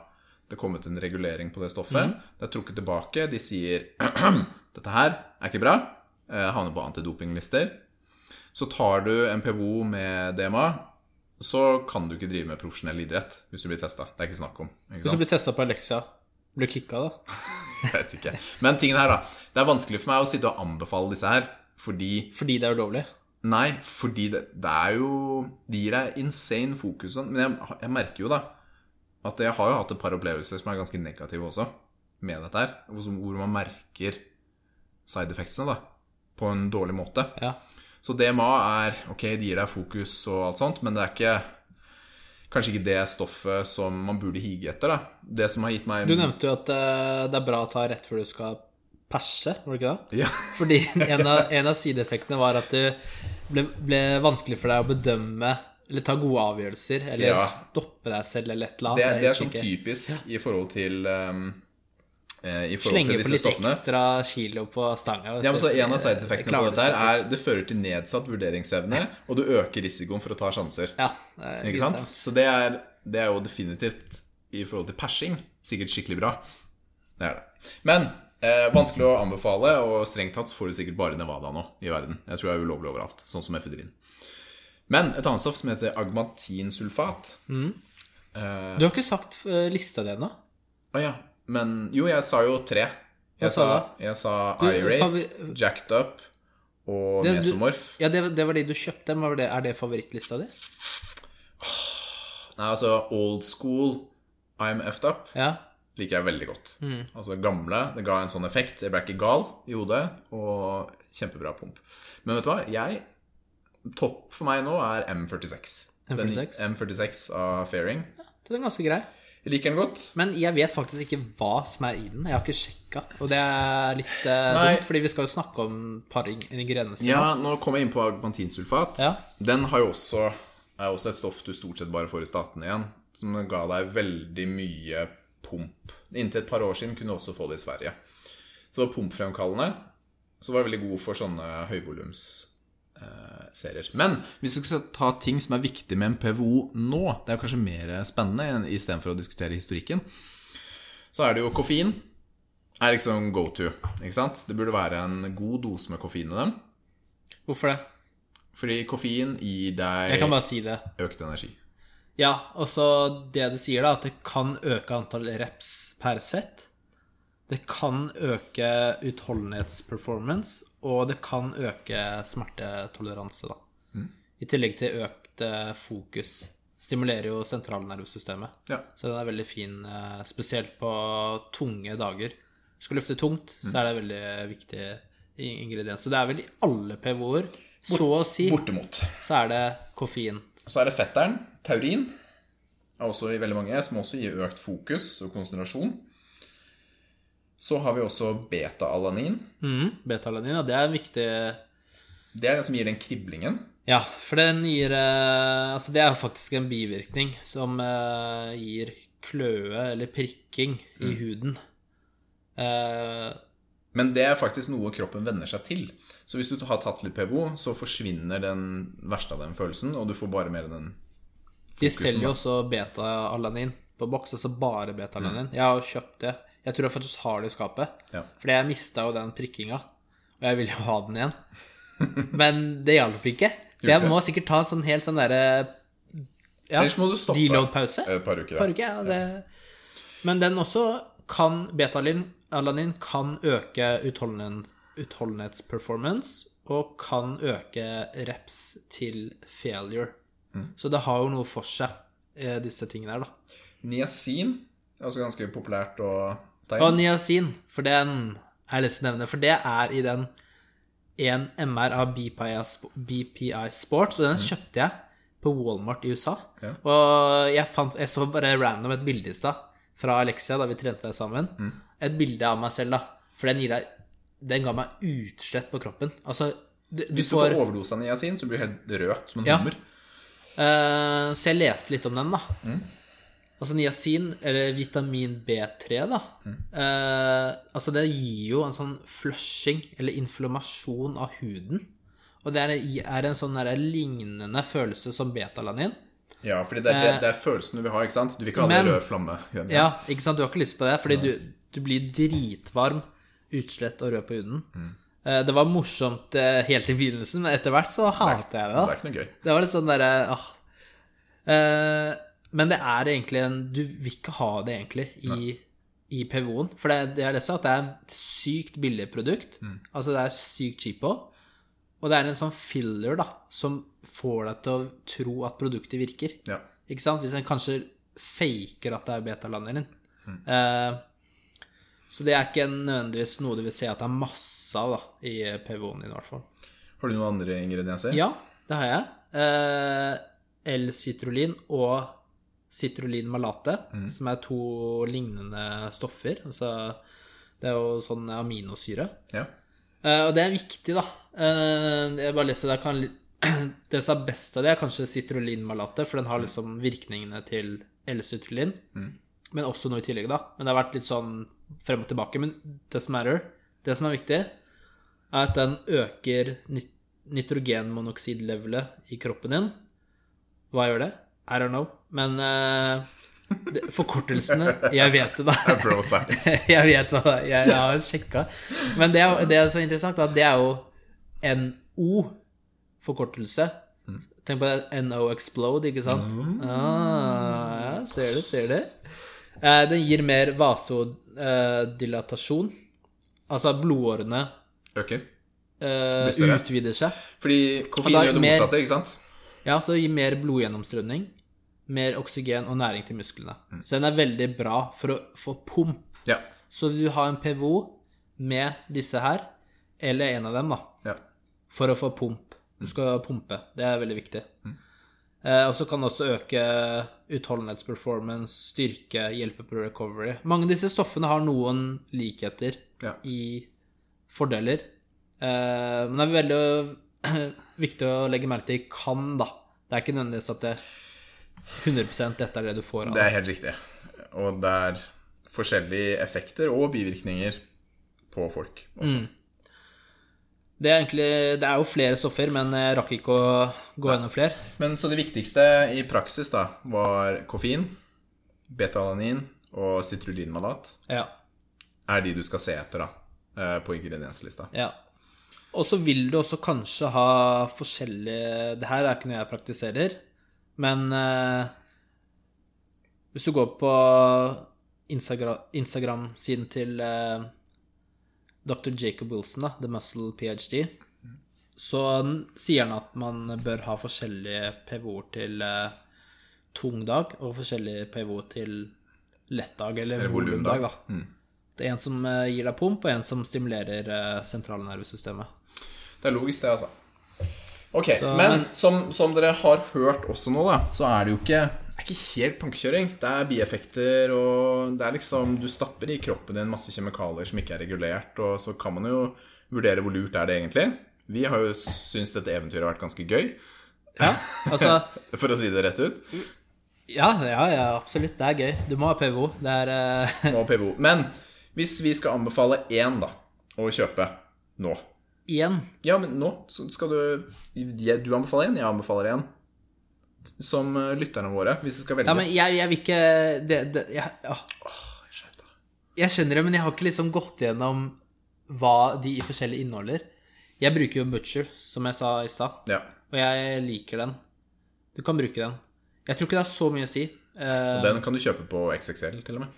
det kommet en regulering på det stoffet. Mm. Det er trukket tilbake. De sier dette her er ikke bra. Eh, havner på antidopinglister. Så tar du en PVO med DMA, så kan du ikke drive med profesjonell idrett hvis du blir testa. Det er ikke snakk om. Ikke Hvis du blir testa på Alexia, blir du kicka da? Jeg vet ikke. Men tingen her, da. Det er vanskelig for meg å sitte og anbefale disse her, fordi Fordi det er ulovlig? Nei, fordi det, det er jo De gir deg insane fokus sånn. Men jeg, jeg merker jo da at jeg har jo hatt et par opplevelser som er ganske negative også, med dette her. Hvor man merker side effectsene da, på en dårlig måte. Ja. Så DMA er Ok, det gir deg fokus og alt sånt, men det er ikke Kanskje ikke det stoffet som man burde hige etter, da. Det som har gitt meg Du nevnte jo at eh, det er bra å ta rett før du skal perse, var det ikke det? Ja. Fordi en av, en av sideeffektene var at det ble, ble vanskelig for deg å bedømme Eller ta gode avgjørelser, eller Ja. stoppe deg selv, eller et eller Det, annet. er- det er sånn typisk typisk i forhold til um, I forhold Slenger til på litt ekstra kilo på stanga. Ja, men så En av side-effektene på dette her er det fører til nedsatt vurderingsevne, og du øker risikoen for å ta sjanser. Ja, Ikke sant? Så det er, det er jo definitivt i forhold til persing sikkert skikkelig bra. Det er det. Men eh, vanskelig å anbefale, og strengt tatt får du sikkert bare Nevada nå i verden. Jeg tror det er ulovlig overalt, sånn som efedrin. Men et annet stoff som heter agmatinsulfat Du har ikke sagt eh, lista di ennå. Å ja. Men jo, jeg sa jo tre. Jeg sa jeg sa Irate, Jacked Up og Det- du- Mesomorph. Ja, det, det var de du kjøpte. Men var det, er det favorittlista di? Nei, altså Old School I'm Effed Up Ja. liker jeg veldig godt. Mm. Altså gamle. Det ga en sånn effekt. Jeg ble ikke gal i hodet, og kjempebra pump. Men vet du hva? Jeg Topp for meg nå er M46. M46? M46 av Fairing. Den er ganske grei. Jeg liker den godt. Men jeg vet faktisk ikke hva som er i den. Jeg har ikke sjekka. Og det er litt eh, Nei. dumt, fordi vi skal jo snakke om par ing- ingredienser. Ja, nå kom jeg inn på agmantinsulfat. Ja. Den har jo også, er også et stoff du stort sett bare får i statene igjen, som ga deg veldig mye pump. Inntil et par år siden kunne du også få det i Sverige. Så det var pumpfremkallende, så var det veldig god for sånne høyvolums serier. Men hvis vi skal ta ting som er viktig med en PVO nå, det er kanskje mer spennende enn- istedenfor å diskutere historikken, så er det jo koffein. Er liksom go to. ikke sant? Det burde være en god dose med koffein i dem. Hvorfor det? Fordi koffein gir deg Jeg kan bare si det. økt energi. Ja, og så det det sier, da, at det kan øke antall reps per sett. Det kan øke utholdenhetsperformance, og det kan øke smertetoleranse, da. I tillegg til økt eh, fokus. Stimulerer jo sentralnervesystemet. Ja. Så den er veldig fin, eh, spesielt på tunge dager. Skal løfte tungt, så er det veldig viktig ingrediens. Så det er vel i alle PVO-er, så å si, Bortimot. så er det koffein. Så er det fetteren. Taurin er også i veldig mange, som også gir økt fokus og konsentrasjon. Så har vi også beta-alanin. Mm, Betalanin, ja, det er viktig Det er den som gir den kriblingen. Ja, for den gir eh, Altså, det er faktisk en bivirkning som eh, gir kløe eller prikking i huden. Eh, Men det er faktisk noe kroppen venner seg til. Så hvis du har tatt litt PVO, så forsvinner den verste av den følelsen, og du får bare mer den de selger jo også beta-alanin på boks, altså bare beta-alanin. Jeg har kjøpt det. Jeg tror jeg faktisk har det i skapet. Ja. Fordi jeg mista jo den prikkinga, og jeg vil jo ha den igjen. Men det hjalp ikke. Så jeg må sikkert ta en sånn helt sånn derre ja, Ellers må du stoppe deload-pause. et par uker. Par uker, ja, det... Men den også kan Beta-alanin kan øke utholden, utholdenhetsperformance og kan øke reps til failure. Mm. Så det har jo noe for seg, eh, disse tingene her, da. Niacin også ganske populært ta Og niacin, for den er lyst til å nevne, for det er i den 1 MR av BPI, BPI Sports, og den kjøpte jeg på Walmart i USA. Ja. Og jeg, fant, jeg så bare random et bilde i stad fra Alexia da vi trente det sammen. Et bilde av meg selv, da. For den deg Den ga meg utslett på kroppen. Altså, du, du Hvis du får overdose av niacin, så blir du helt rød som en Ja. hummer. Uh, så jeg leste litt om den, da. Altså niacin, eller vitamin B3, da. Eh, altså det gir jo en sånn flushing, eller inflammasjon av huden. Og det er, er en sånn der lignende følelse som betalanin. Ja, fordi det det, det er følelsen du vil ha, ikke sant? Du vil ikke ha den røde flamme. Ja, ikke sant? Du har ikke lyst på det, fordi du, du blir dritvarm, utslett og rød på huden. Eh, det var morsomt eh, helt i begynnelsen, men etter hvert så hater jeg det. da. Det er ikke noe gøy. Det var litt sånn derre ah. Men det er egentlig en Du vil ikke ha det egentlig i, i PVO-en. For det, det jeg leser, at det er et sykt billig produkt. Altså det er sykt cheapo. Og det er en sånn filler da som får deg til å tro at produktet virker. Ja. Ikke sant? Hvis en kanskje faker at det er betalanin. Eh, så det er ikke nødvendigvis noe du vil se at det er masse av da, i PVO-en din, i hvert fall. Har du noen andre ingredienser? Ja, det har jeg. Eh, L-sytrolin og citrulin malate, som er to lignende stoffer. Altså, det er jo sånn aminosyre. Ja. Uh, og det er viktig, da. Uh, jeg bare leser det. Kan Det som er best av det, er kanskje citrulinmalatte, for den har liksom virkningene til L-citrullin. Men også noe i tillegg, da. Men det har vært litt sånn frem og tilbake. Men doesn't matter. Det som er viktig, er at den øker nit nitrogenmonoksidlevelet i kroppen din. Hva gjør det? I don't know. Men uh, forkortelsene Jeg vet det, da. Bro science. jeg vet hva det er. Jeg, jeg har sjekka. Men det, det er så interessant at det er jo NO-forkortelse. Tenk på det NO explode, ikke sant? Ah, ja, ser du, ser du. Eh, den gir mer vasodilatasjon. Altså blodårene Øker. eh, utvider seg. Fordi koffein gjør det motsatte, ikke sant? Ja, så det gir mer blodgjennomstrømning, mer oksygen og næring til musklene. Så den er veldig bra for å få pump. Ja. Så du har en PVO med disse her, eller en av dem, da, ja. for å få pump. Du skal pumpe. Det er veldig viktig. Eh, og så kan det også øke utholdenhetsperformance, styrke, hjelpe på recovery. Mange av disse stoffene har noen likheter Ja. i fordeler. Eh, men det er veldig viktig å legge merke til kan, da. Det er ikke nødvendigvis at det 100 dette er det du får av Det det. er helt riktig. Og det er forskjellige effekter og bivirkninger på folk også. Det er egentlig Det er jo flere stoffer, men jeg rakk ikke å gå gjennom flere. Men så det viktigste i praksis da var koffein, betalanin og sitrulinmalat. Ja. Er de du skal se etter da, eh, på ingredienslista. ja. Og så vil du også kanskje ha forskjellige Det her er ikke noe jeg praktiserer, men eh, hvis du går på Instagra- Instagram-siden til eh, dr. Jacob Wilson, da, The Muscle PhD, så sier han at man bør ha forskjellige PVO-er til eh, tung dag og forskjellige PVO-er til lett dag, eller, Eller volumdag. Da. Mm. Det er en som eh, gir deg pump, og en som stimulerer eh, sentralnervesystemet. Det er logisk, det, altså. Ok, Så- men som, som dere har hørt også nå, da, så er det jo ikke, det er ikke helt plankekjøring. Det er bieffekter, og det er liksom Du stapper i kroppen din masse kjemikalier som ikke er regulert, og så kan man jo vurdere hvor lurt er det egentlig. Vi har jo syntes dette eventyret har vært ganske gøy, Ja, altså for å si det rett ut. Ja, ja, ja, absolutt. Det er gøy. Du må ha PVO. Det er uh... Må ha PVO. Men hvis vi skal anbefale én, da, å kjøpe nå Igjen. Ja, men nå så skal du Du anbefaler én, jeg anbefaler én. Som eh, lytterne våre, hvis vi skal velge. Ja, men jeg, jeg vil ikke det, det, jeg, ja. Jeg skjønner det, men jeg har ikke liksom gått gjennom hva de i forskjellige inneholder. Jeg bruker jo Butcher, som jeg sa i stad, Ja. og jeg liker den. Du kan bruke den. Jeg tror ikke det har så mye å si. og Den kan du kjøpe på XXL, til og med.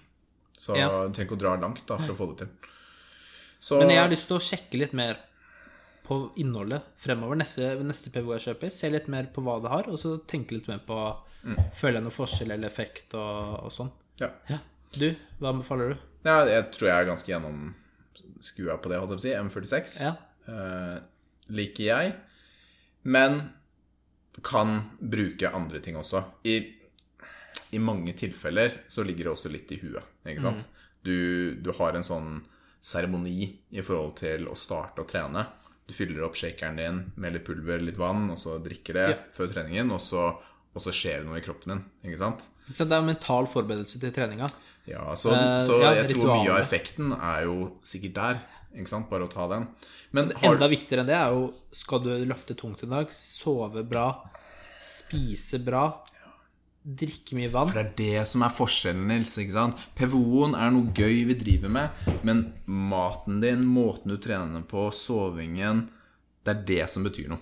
Så Ja. du trenger ikke å dra langt da for å få det til. Så men jeg har lyst til å sjekke litt mer på innholdet fremover. Neste, neste PVO jeg kjøper, se litt mer på hva det har, og så tenke litt mer på Føler jeg noe forskjell eller effekt og, og sånn. ja. Ja. Du, hva anbefaler du? ja, jeg tror jeg er ganske gjennomskua på det, holdt jeg på å si. M46 Ja. eh, liker jeg. Men kan bruke andre ting også. I, I mange tilfeller så ligger det også litt i huet, ikke sant? Du, du har en sånn seremoni i forhold til å starte å trene. Du fyller opp shakeren din med litt pulver, litt vann, og så drikker det Ja. før treningen, og så, og så skjer det noe i kroppen din, ikke sant? Så det er mental forberedelse til treninga. Ja, så, Eh, så ja, jeg tror mye av effekten er jo sikkert der, ikke sant? Bare å ta den. Men har, Enda viktigere enn det er jo skal du løfte tungt en dag, sove bra, spise bra, drikke mye vann. For det er det som er forskjellen, Nils. ikke sant? PVO-en er noe gøy vi driver med, men maten din, måten du trener på, sovingen Det er det som betyr noe.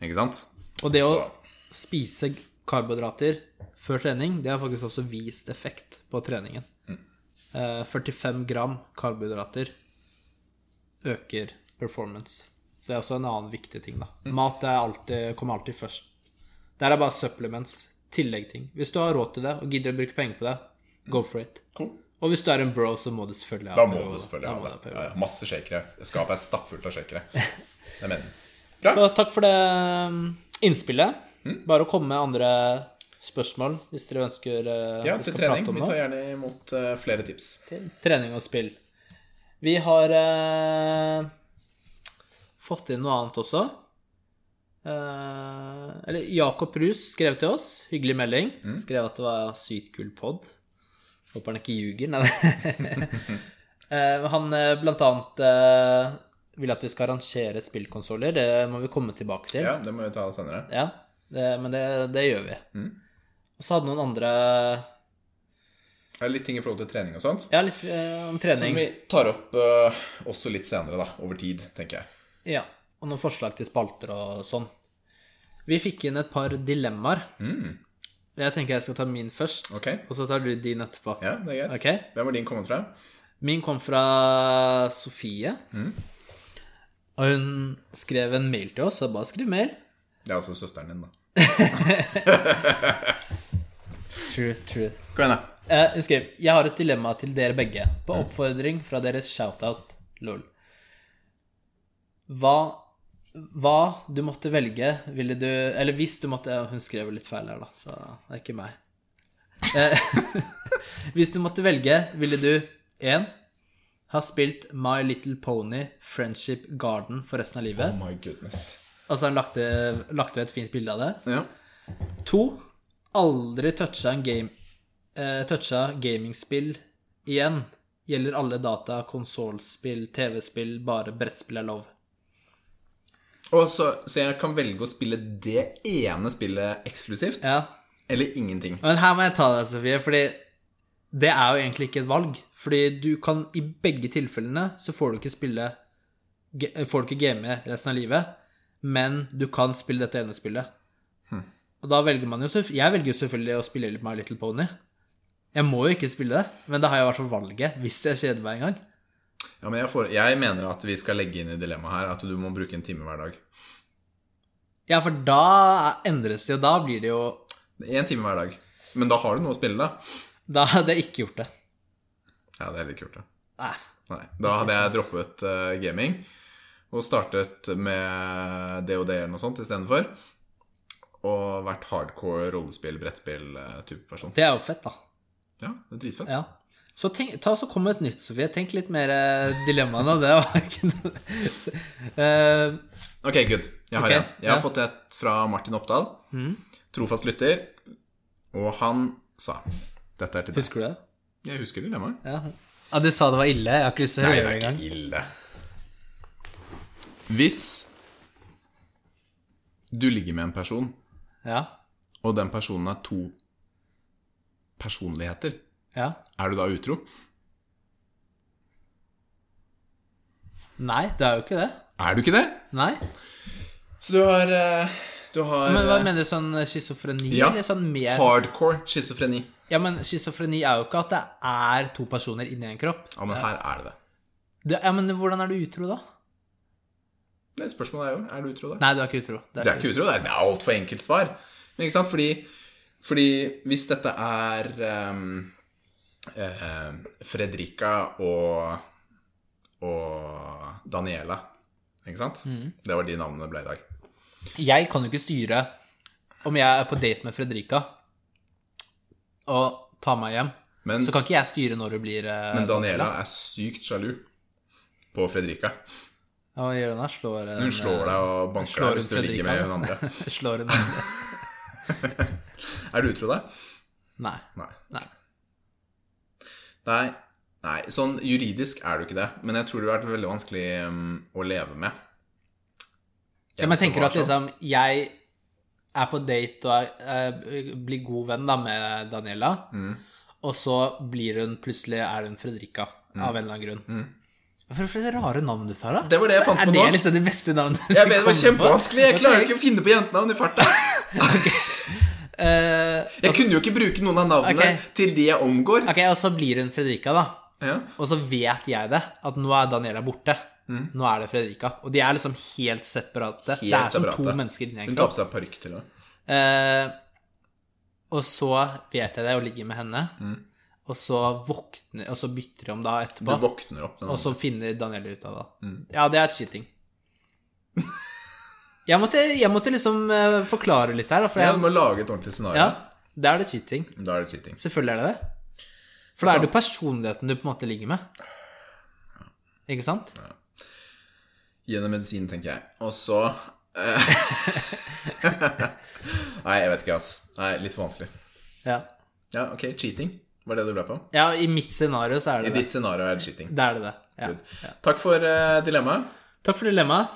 Ikke sant? Og det å Så- spise karbohydrater før trening, det har faktisk også vist effekt på treningen. Mm. 45 gram karbohydrater øker performance. Så det er også en annen viktig ting, da. Mat er alltid, kommer alltid først. Der er bare supplements, tilleggting. Hvis du har råd til det og gidder å bruke penger på det, go for it. Cool. Og hvis du er en bro, så må du selvfølgelig ha Da må du selvfølgelig ha det. Ja, ja. Masse shakere. Skapet er stappfullt av shakere. Det mener. Bra. Så takk for det um, innspillet. Mm. Bare å komme med andre spørsmål hvis dere ønsker uh, Ja, vi til trening. Vi tar gjerne imot uh, flere tips. Trening og spill. Vi har uh, fått inn noe annet også. Eh, eller Jakob Rus skrev til oss. Hyggelig melding. Mm. Skrev at det var sykt kul pod. Håper han ikke ljuger. Eh, han eh, blant annet vil at vi skal arrangere spillkonsoller. Det må vi komme tilbake til. Ja, det må vi ta senere. Ja, det, men det, det gjør vi. Mm. Og så hadde noen andre litt ting i forhold til trening og sånt. Ja, litt om trening. Som vi tar opp også litt senere, da. Over tid, tenker jeg. Ja, og noen forslag til spalter og sånn. Vi fikk inn et par dilemmaer. Mm. Jeg tenker jeg skal ta min først, okay. og så tar du din etterpå. Ja, det er greit. Okay? Hvem var din kommet fra? Min kom fra Sofie. Og hun skrev en mail til oss, så bare skriv mail. Det er altså søsteren din, da. True, true. Kom igjen, da. Eh, hun skrev Jeg har et dilemma til dere begge, på oppfordring fra deres shoutout, lol. Hva hva du måtte velge, ville du Eller hvis du måtte Hun skrev litt feil her, da, så det er ikke meg. Eh, hvis du måtte velge, ville du 1. Ha spilt My Little Pony Friendship Garden for resten av livet. Oh my goodness. Altså han lagt ved, et fint bilde av det. Ja. To, aldri toucha en game eh, Toucha gamingspill igjen. Gjelder alle data, konsollspill, TV-spill, bare brettspill er lov. Og så, så jeg kan velge å spille det ene spillet eksklusivt, Ja. eller ingenting. Men her må jeg ta deg, Sofie, fordi det er jo egentlig ikke et valg. Fordi du kan i begge tilfellene så får du ikke spille Får du ikke game resten av livet, men du kan spille dette ene spillet. Og da velger man jo Jeg velger jo selvfølgelig å spille litt My Little Pony. Jeg må jo ikke spille det, men da har jeg i hvert fall valget hvis jeg kjeder meg en gang. Ja, men jeg, får, jeg mener at vi skal legge inn i dilemmaet her at du må bruke en time hver dag. Ja, for da endres det jo. Da blir det jo Én time hver dag. Men da har du noe å spille, da. Da hadde jeg ikke gjort det. Ja, det er heller ikke gjort, det. Nei. Nei. Da hadde jeg droppet uh, gaming og startet med DOD eller noe sånt istedenfor. Og vært hardcore rollespill, brettspill-type person. Det er jo fett, da. Ja, det er dritfett. Ja. Så tenk, ta så kom med et nytt, Sofie. Tenk litt mer eh, av Det Eh, Ok, good. Jeg har okay, en. Jeg har ja. fått et fra Martin Oppdal. Trofast lytter. Og han sa Dette er til deg. Husker du det? Jeg husker dilemmaet. Ja. ja, du sa det var ille. Jeg har ikke lyst til å Nei, høre det det er ikke ille. Hvis du ligger med en person, Ja. og den personen har to personligheter, ja. er du da utro? Nei, det er jo ikke det. Er du ikke det? Nei. Så du har eh, Du har Men hva eh, mener du sånn schizofreni? Ja. Eller sånn mer hardcore schizofreni. Ja, men schizofreni er jo ikke at det er to personer inni en kropp. Ja, men her er det det. Det, ja, men hvordan er du utro, da? det spørsmålet er jo er du utro da. Nei, du er ikke utro. Det Det er er ikke utro, det er- det er altfor enkelt svar. Men ikke sant, fordi, fordi hvis dette er ehm, eh, Fredrika og og Daniela, ikke sant? Mm. Det var de navnene det ble i dag. Jeg kan jo ikke styre om jeg er på date med Fredrika og tar meg hjem. Men, Så kan ikke jeg styre når det blir eh, men Daniela er sykt sjalu på Fredrika. Ja, Hva gjør hun da? Slår en, Hun slår deg og banker deg hvis du ligger med hun andre. Slår en andre. Er du utro, da? Nei. Nei. Nei. Nei, nei, sånn juridisk er du ikke det, men jeg tror det har vært veldig vanskelig um, å leve med. Ja, men tenker du at sånn. liksom Jeg er på date og er, blir god venn da med Daniela, Mm. og så blir hun plutselig er hun Fredrika av en eller annen grunn. Hvorfor er det rare navn du tar, da? Mm. Det var det jeg fant er på det nå. liksom det beste navnet? Jeg vet, det var kjempevanskelig. Jeg klarer ikke å finne på jentenavn i farta. Eh, Jeg kunne jo ikke bruke noen av navnene okay. til de jeg omgår. ok, og så blir hun Fredrika, da. Ja. Og så vet jeg det, at nå er Daniela borte. Nå er det Fredrika. Og de er liksom helt separate. det er som separate. to mennesker inni en Hun tar kropp. på seg parykk til med. Eh, og så vet jeg det og ligger med henne. Og så våkner Og så bytter de om da Du etterpå. våkner opp. Og så finner Daniela ut av det. Ja, det er cheating. Jeg måtte, jeg måtte liksom eh, forklare litt her, da, for Ja, jeg, du må lage et ordentlig scenario. ja, da er det cheating. Da er det cheating. Selvfølgelig er det det. For da er det jo personligheten du på en måte ligger med. Ikke sant? Gjennom medisin, tenker jeg. Og så Nei, jeg vet ikke, ass. Nei, Litt for vanskelig. Ja. Ja, ok, cheating. Var det du ble på? ja, i mitt scenario så er I det det. ditt scenario er det cheating. Da er det det. Ja. Good. Takk for uh, dilemmaet. Takk for dilemmaet.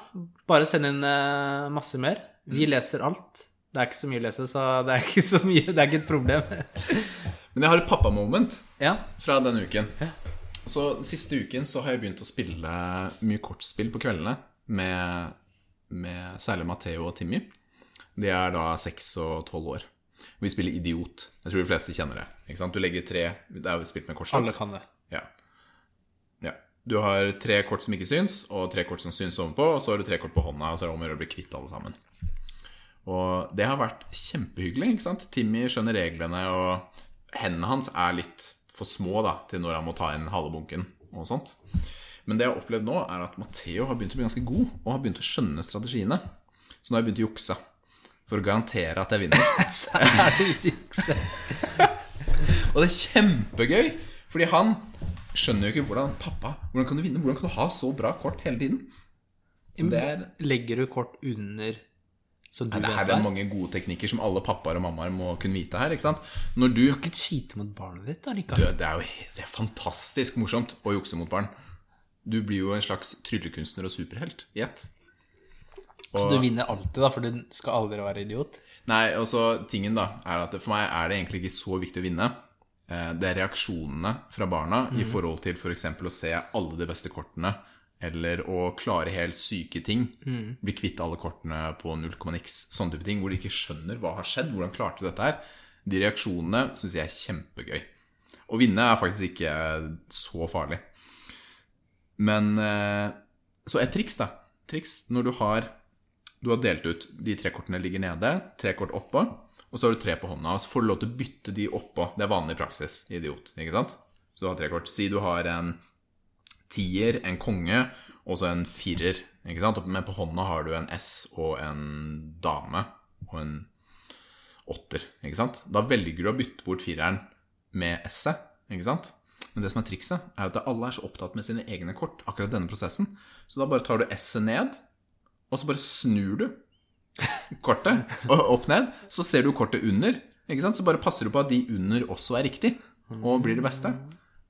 Bare send inn eh, masse mer. Vi leser alt. Det er ikke så mye å lese, så det er ikke så mye Det er ikke et problem. Men jeg har et pappamoment ja. fra denne uken. Så den siste uken så har jeg begynt å spille mye kortspill på kveldene med, med særlig Matheo og Timmy. De er da seks og tolv år. Vi spiller Idiot. Jeg tror de fleste kjenner det. Du legger tre Det er jo spilt med kortspill. Alle kan det. Ja. Du har tre kort som ikke syns, og tre kort som syns ovenpå, og så har du tre kort på hånda, og så er det om å gjøre å bli kvitt alle sammen. Og det har vært kjempehyggelig. ikke sant? Timmy skjønner reglene, og hendene hans er litt for små da, til når han må ta inn halve bunken og sånt. Men det jeg har opplevd nå, er at Matheo har begynt å bli ganske god, og har begynt å skjønne strategiene. Så nå har jeg begynt å jukse. For å garantere at jeg vinner. Så er det jukse. Og det er kjempegøy, fordi han skjønner jo ikke hvordan Pappa, hvordan kan du vinne? Hvordan kan du ha så bra kort hele tiden? Det er Legger du kort under så du Nei, det vet er mange gode teknikker som alle pappaer og mammaer må kunne vite her. ikke sant? Når du, Ikke cheate mot barnet ditt, da, du Rikard. Det er jo det er fantastisk morsomt å jukse mot barn. Du blir jo en slags tryllekunstner og superhelt i ett. Så du vinner alltid, da, for du skal aldri være idiot. Nei, og så tingen da, er at for meg er det egentlig ikke så viktig å vinne. Eh, Det er reaksjonene fra barna i forhold til f.eks. å se alle de beste kortene, eller å klare helt syke ting. Bli kvitt alle kortene på 0, niks, sånne type ting, hvor de ikke skjønner hva har skjedd, hvordan klarte du dette her. De reaksjonene syns jeg er kjempegøy. Å vinne er faktisk ikke så farlig. Men eh, Så et triks, da. Triks når du har du har delt ut de tre kortene ligger nede, tre kort oppå, og så har du tre på hånda. Og så får du lov til å bytte de oppå. Det er vanlig praksis. Idiot. ikke sant? Så du har tre kort. Si du har en tier, en konge og så en firer. ikke sant? Men på hånda har du en S og en dame og en åtter. ikke sant? Da velger du å bytte bort fireren med S-et. ikke sant? Men det som er trikset, er at alle er så opptatt med sine egne kort. akkurat denne prosessen. Så da bare tar du S-et ned, og så bare snur du kortet opp ned. Så ser du kortet under. ikke sant? Så bare passer du på at de under også er riktig, og blir det beste.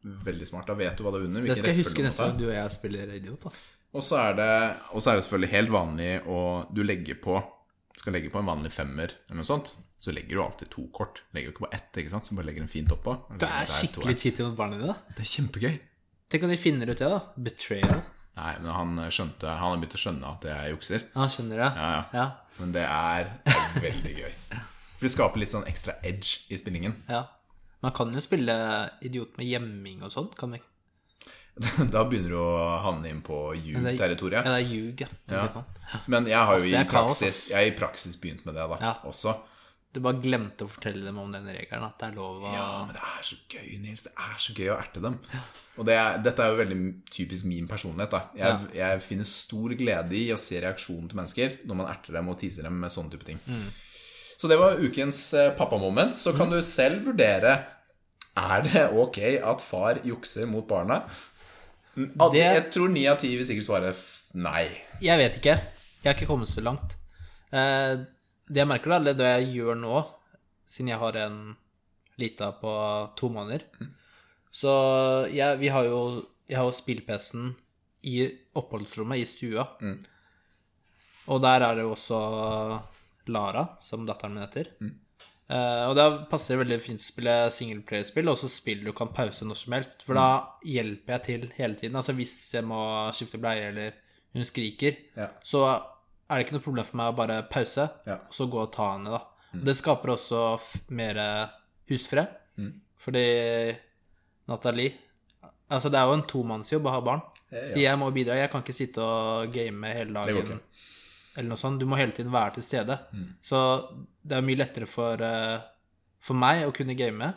Veldig smart. Da vet du hva det er under. Det skal jeg huske du neste gang du og jeg spiller idiot. Og så er, det, og så er det selvfølgelig helt vanlig å Du legger på Skal legge på en vanlig femmer eller noe sånt, så legger du alltid to kort. Legger jo ikke på ett, ikke sant? Så bare legger den fint oppå. Det er skikkelig cheaty mot barna dine. da. Det er kjempegøy. Tenk om de finner ut det, da. Betrayal. Nei, men han skjønte Han har begynt å skjønne at jeg jukser. Ja, skjønner det. Ja, ja. Ja. Men det er, det er veldig gøy. For det skaper litt sånn ekstra edge i spillingen. ja. Man kan jo spille idiot med gjemming og sånt, Kan man Da begynner du å havne inn på ljug-territoriet. Ja, det er ljug, ja. Ja. Men jeg har jo i praksis Jeg har i praksis begynt med det, da, Ja. også. Du bare glemte å fortelle dem om den regelen, at det er lov å Ja, men det er så gøy, Nils. Det er så gøy å erte dem. Og det er, dette er jo veldig typisk min personlighet. da jeg, jeg finner stor glede i å se reaksjonen til mennesker når man erter dem og teaser dem med sånne type ting. Så det var ukens eh, pappamoment. Så kan du selv vurdere Er det ok at far jukser mot barna. Det- Jeg tror ni av ti vil sikkert svare nei. Jeg vet ikke. Jeg har ikke kommet så langt. Eh, det jeg merker, da, eller det jeg gjør nå, siden jeg har en lita på to måneder Så jeg, vi har jo Jeg har jo spill-PC-en i oppholdsrommet i stua. Og der er det jo også Lara, som datteren min heter. Eh, og da passer det veldig fint å spille singleplayer-spill, og så spill du kan pause når som helst. For da hjelper jeg til hele tiden. Altså hvis jeg må skifte bleie eller hun skriker, Ja. så er det ikke noe problem for meg å bare pause, Ja. og så gå og ta henne, da. Det skaper også mer husfred. Fordi Nathalie Altså, det er jo en tomannsjobb å ha barn. Ja. Så jeg må bidra. Jeg kan ikke sitte og game hele dagen. Eller noe sånt. Du må hele tiden være til stede. Mm. Så det er mye lettere for, eh, for meg å kunne game,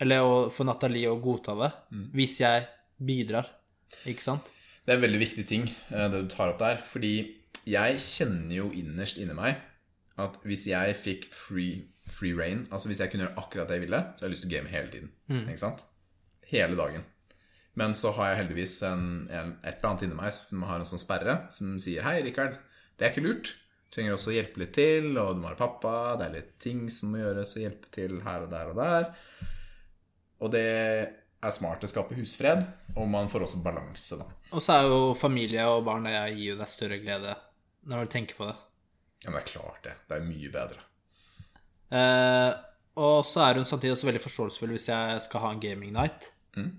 eller for Nathalie å godta det, Mm. hvis jeg bidrar. Ikke sant? Det er en veldig viktig ting, eh, det du tar opp der. Fordi jeg kjenner jo innerst inni meg at hvis jeg fikk free, free reign, altså hvis jeg kunne gjøre akkurat det jeg ville, så har jeg lyst til å game hele tiden. Ikke sant? Hele dagen. Men så har jeg heldigvis en, en, et eller annet inni meg som har en sånn sperre, som sier Hei, Rikard, det er ikke lurt. Du trenger også å hjelpe litt til, og du må være pappa, det er litt ting som må gjøres og hjelpe til her og der og der. Og det er smart. Det skaper husfred, og man får også balanse, da. Og så er jo familie og barn det gir jo deg større glede når du tenker på det. Ja, men det er klart det. Det er mye bedre. Eh, og så er hun samtidig også veldig forståelsesfull hvis jeg skal ha en gaming night. Mm.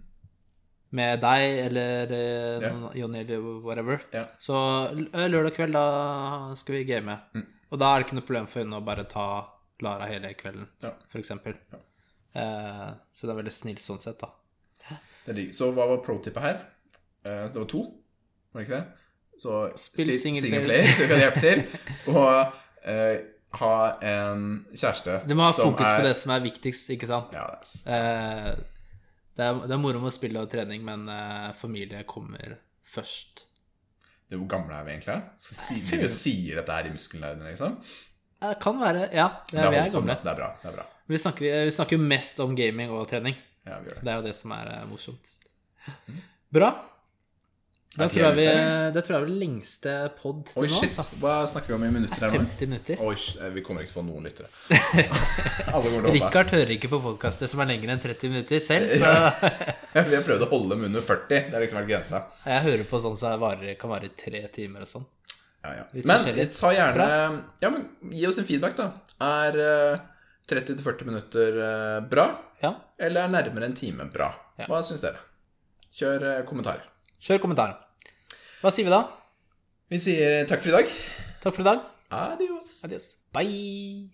Med deg eller eh, yeah. Jonny eller whatever. Yeah. Så eh, lørdag kveld, da skal vi game. Mm. Og da er det ikke noe problem for henne å bare ta Lara hele kvelden, Ja. for eksempel. Eh, så det er veldig snilt sånn sett, da. Det. Så hva var pro-tippet her? Eh, det var to, var det ikke det? Så Spill spill single single player. player, så vi kan hjelpe til. Og eh, ha en kjæreste Du må ha fokus er på det som er viktigst, ikke sant? Ja, det er Eh, det, er, det er moro med spill og trening, men eh, familie kommer først. det, Hvor gamle er vi egentlig? Så sier, vi sier dette her i muskelnerdene, liksom? Det kan være Ja, det Det er, vi er gamle. det er bra. Det er bra. Vi snakker, vi snakker jo mest om gaming og trening. Ja, vi gjør Så det. det er jo det som er eh, morsomt. Bra. Det tror, jeg vi, det tror jeg er lengste pod til Oi, nå. shit. Altså. Hva snakker vi om i minutter her nå? 50 minutter. Oi, vi kommer ikke til å få noen lyttere. Rikard hører ikke på podkaster som er lengre enn 30 minutter selv, så Vi har prøvd å holde dem under 40. Det har liksom vært grensa. jeg hører på sånn som så kan vare i tre timer og sånn. Ja, ja. Men ta gjerne Ja, men gi oss en feedback, da. Er eh, 30-40 minutter eh, bra? Ja, Eller er nærmere en time bra? Ja. Hva syns dere? Kjør eh, kommentarer. Kjør kommentar. Hva sier vi da? Vi sier takk for i dag. Takk for i dag. Adios. Adios. Bye.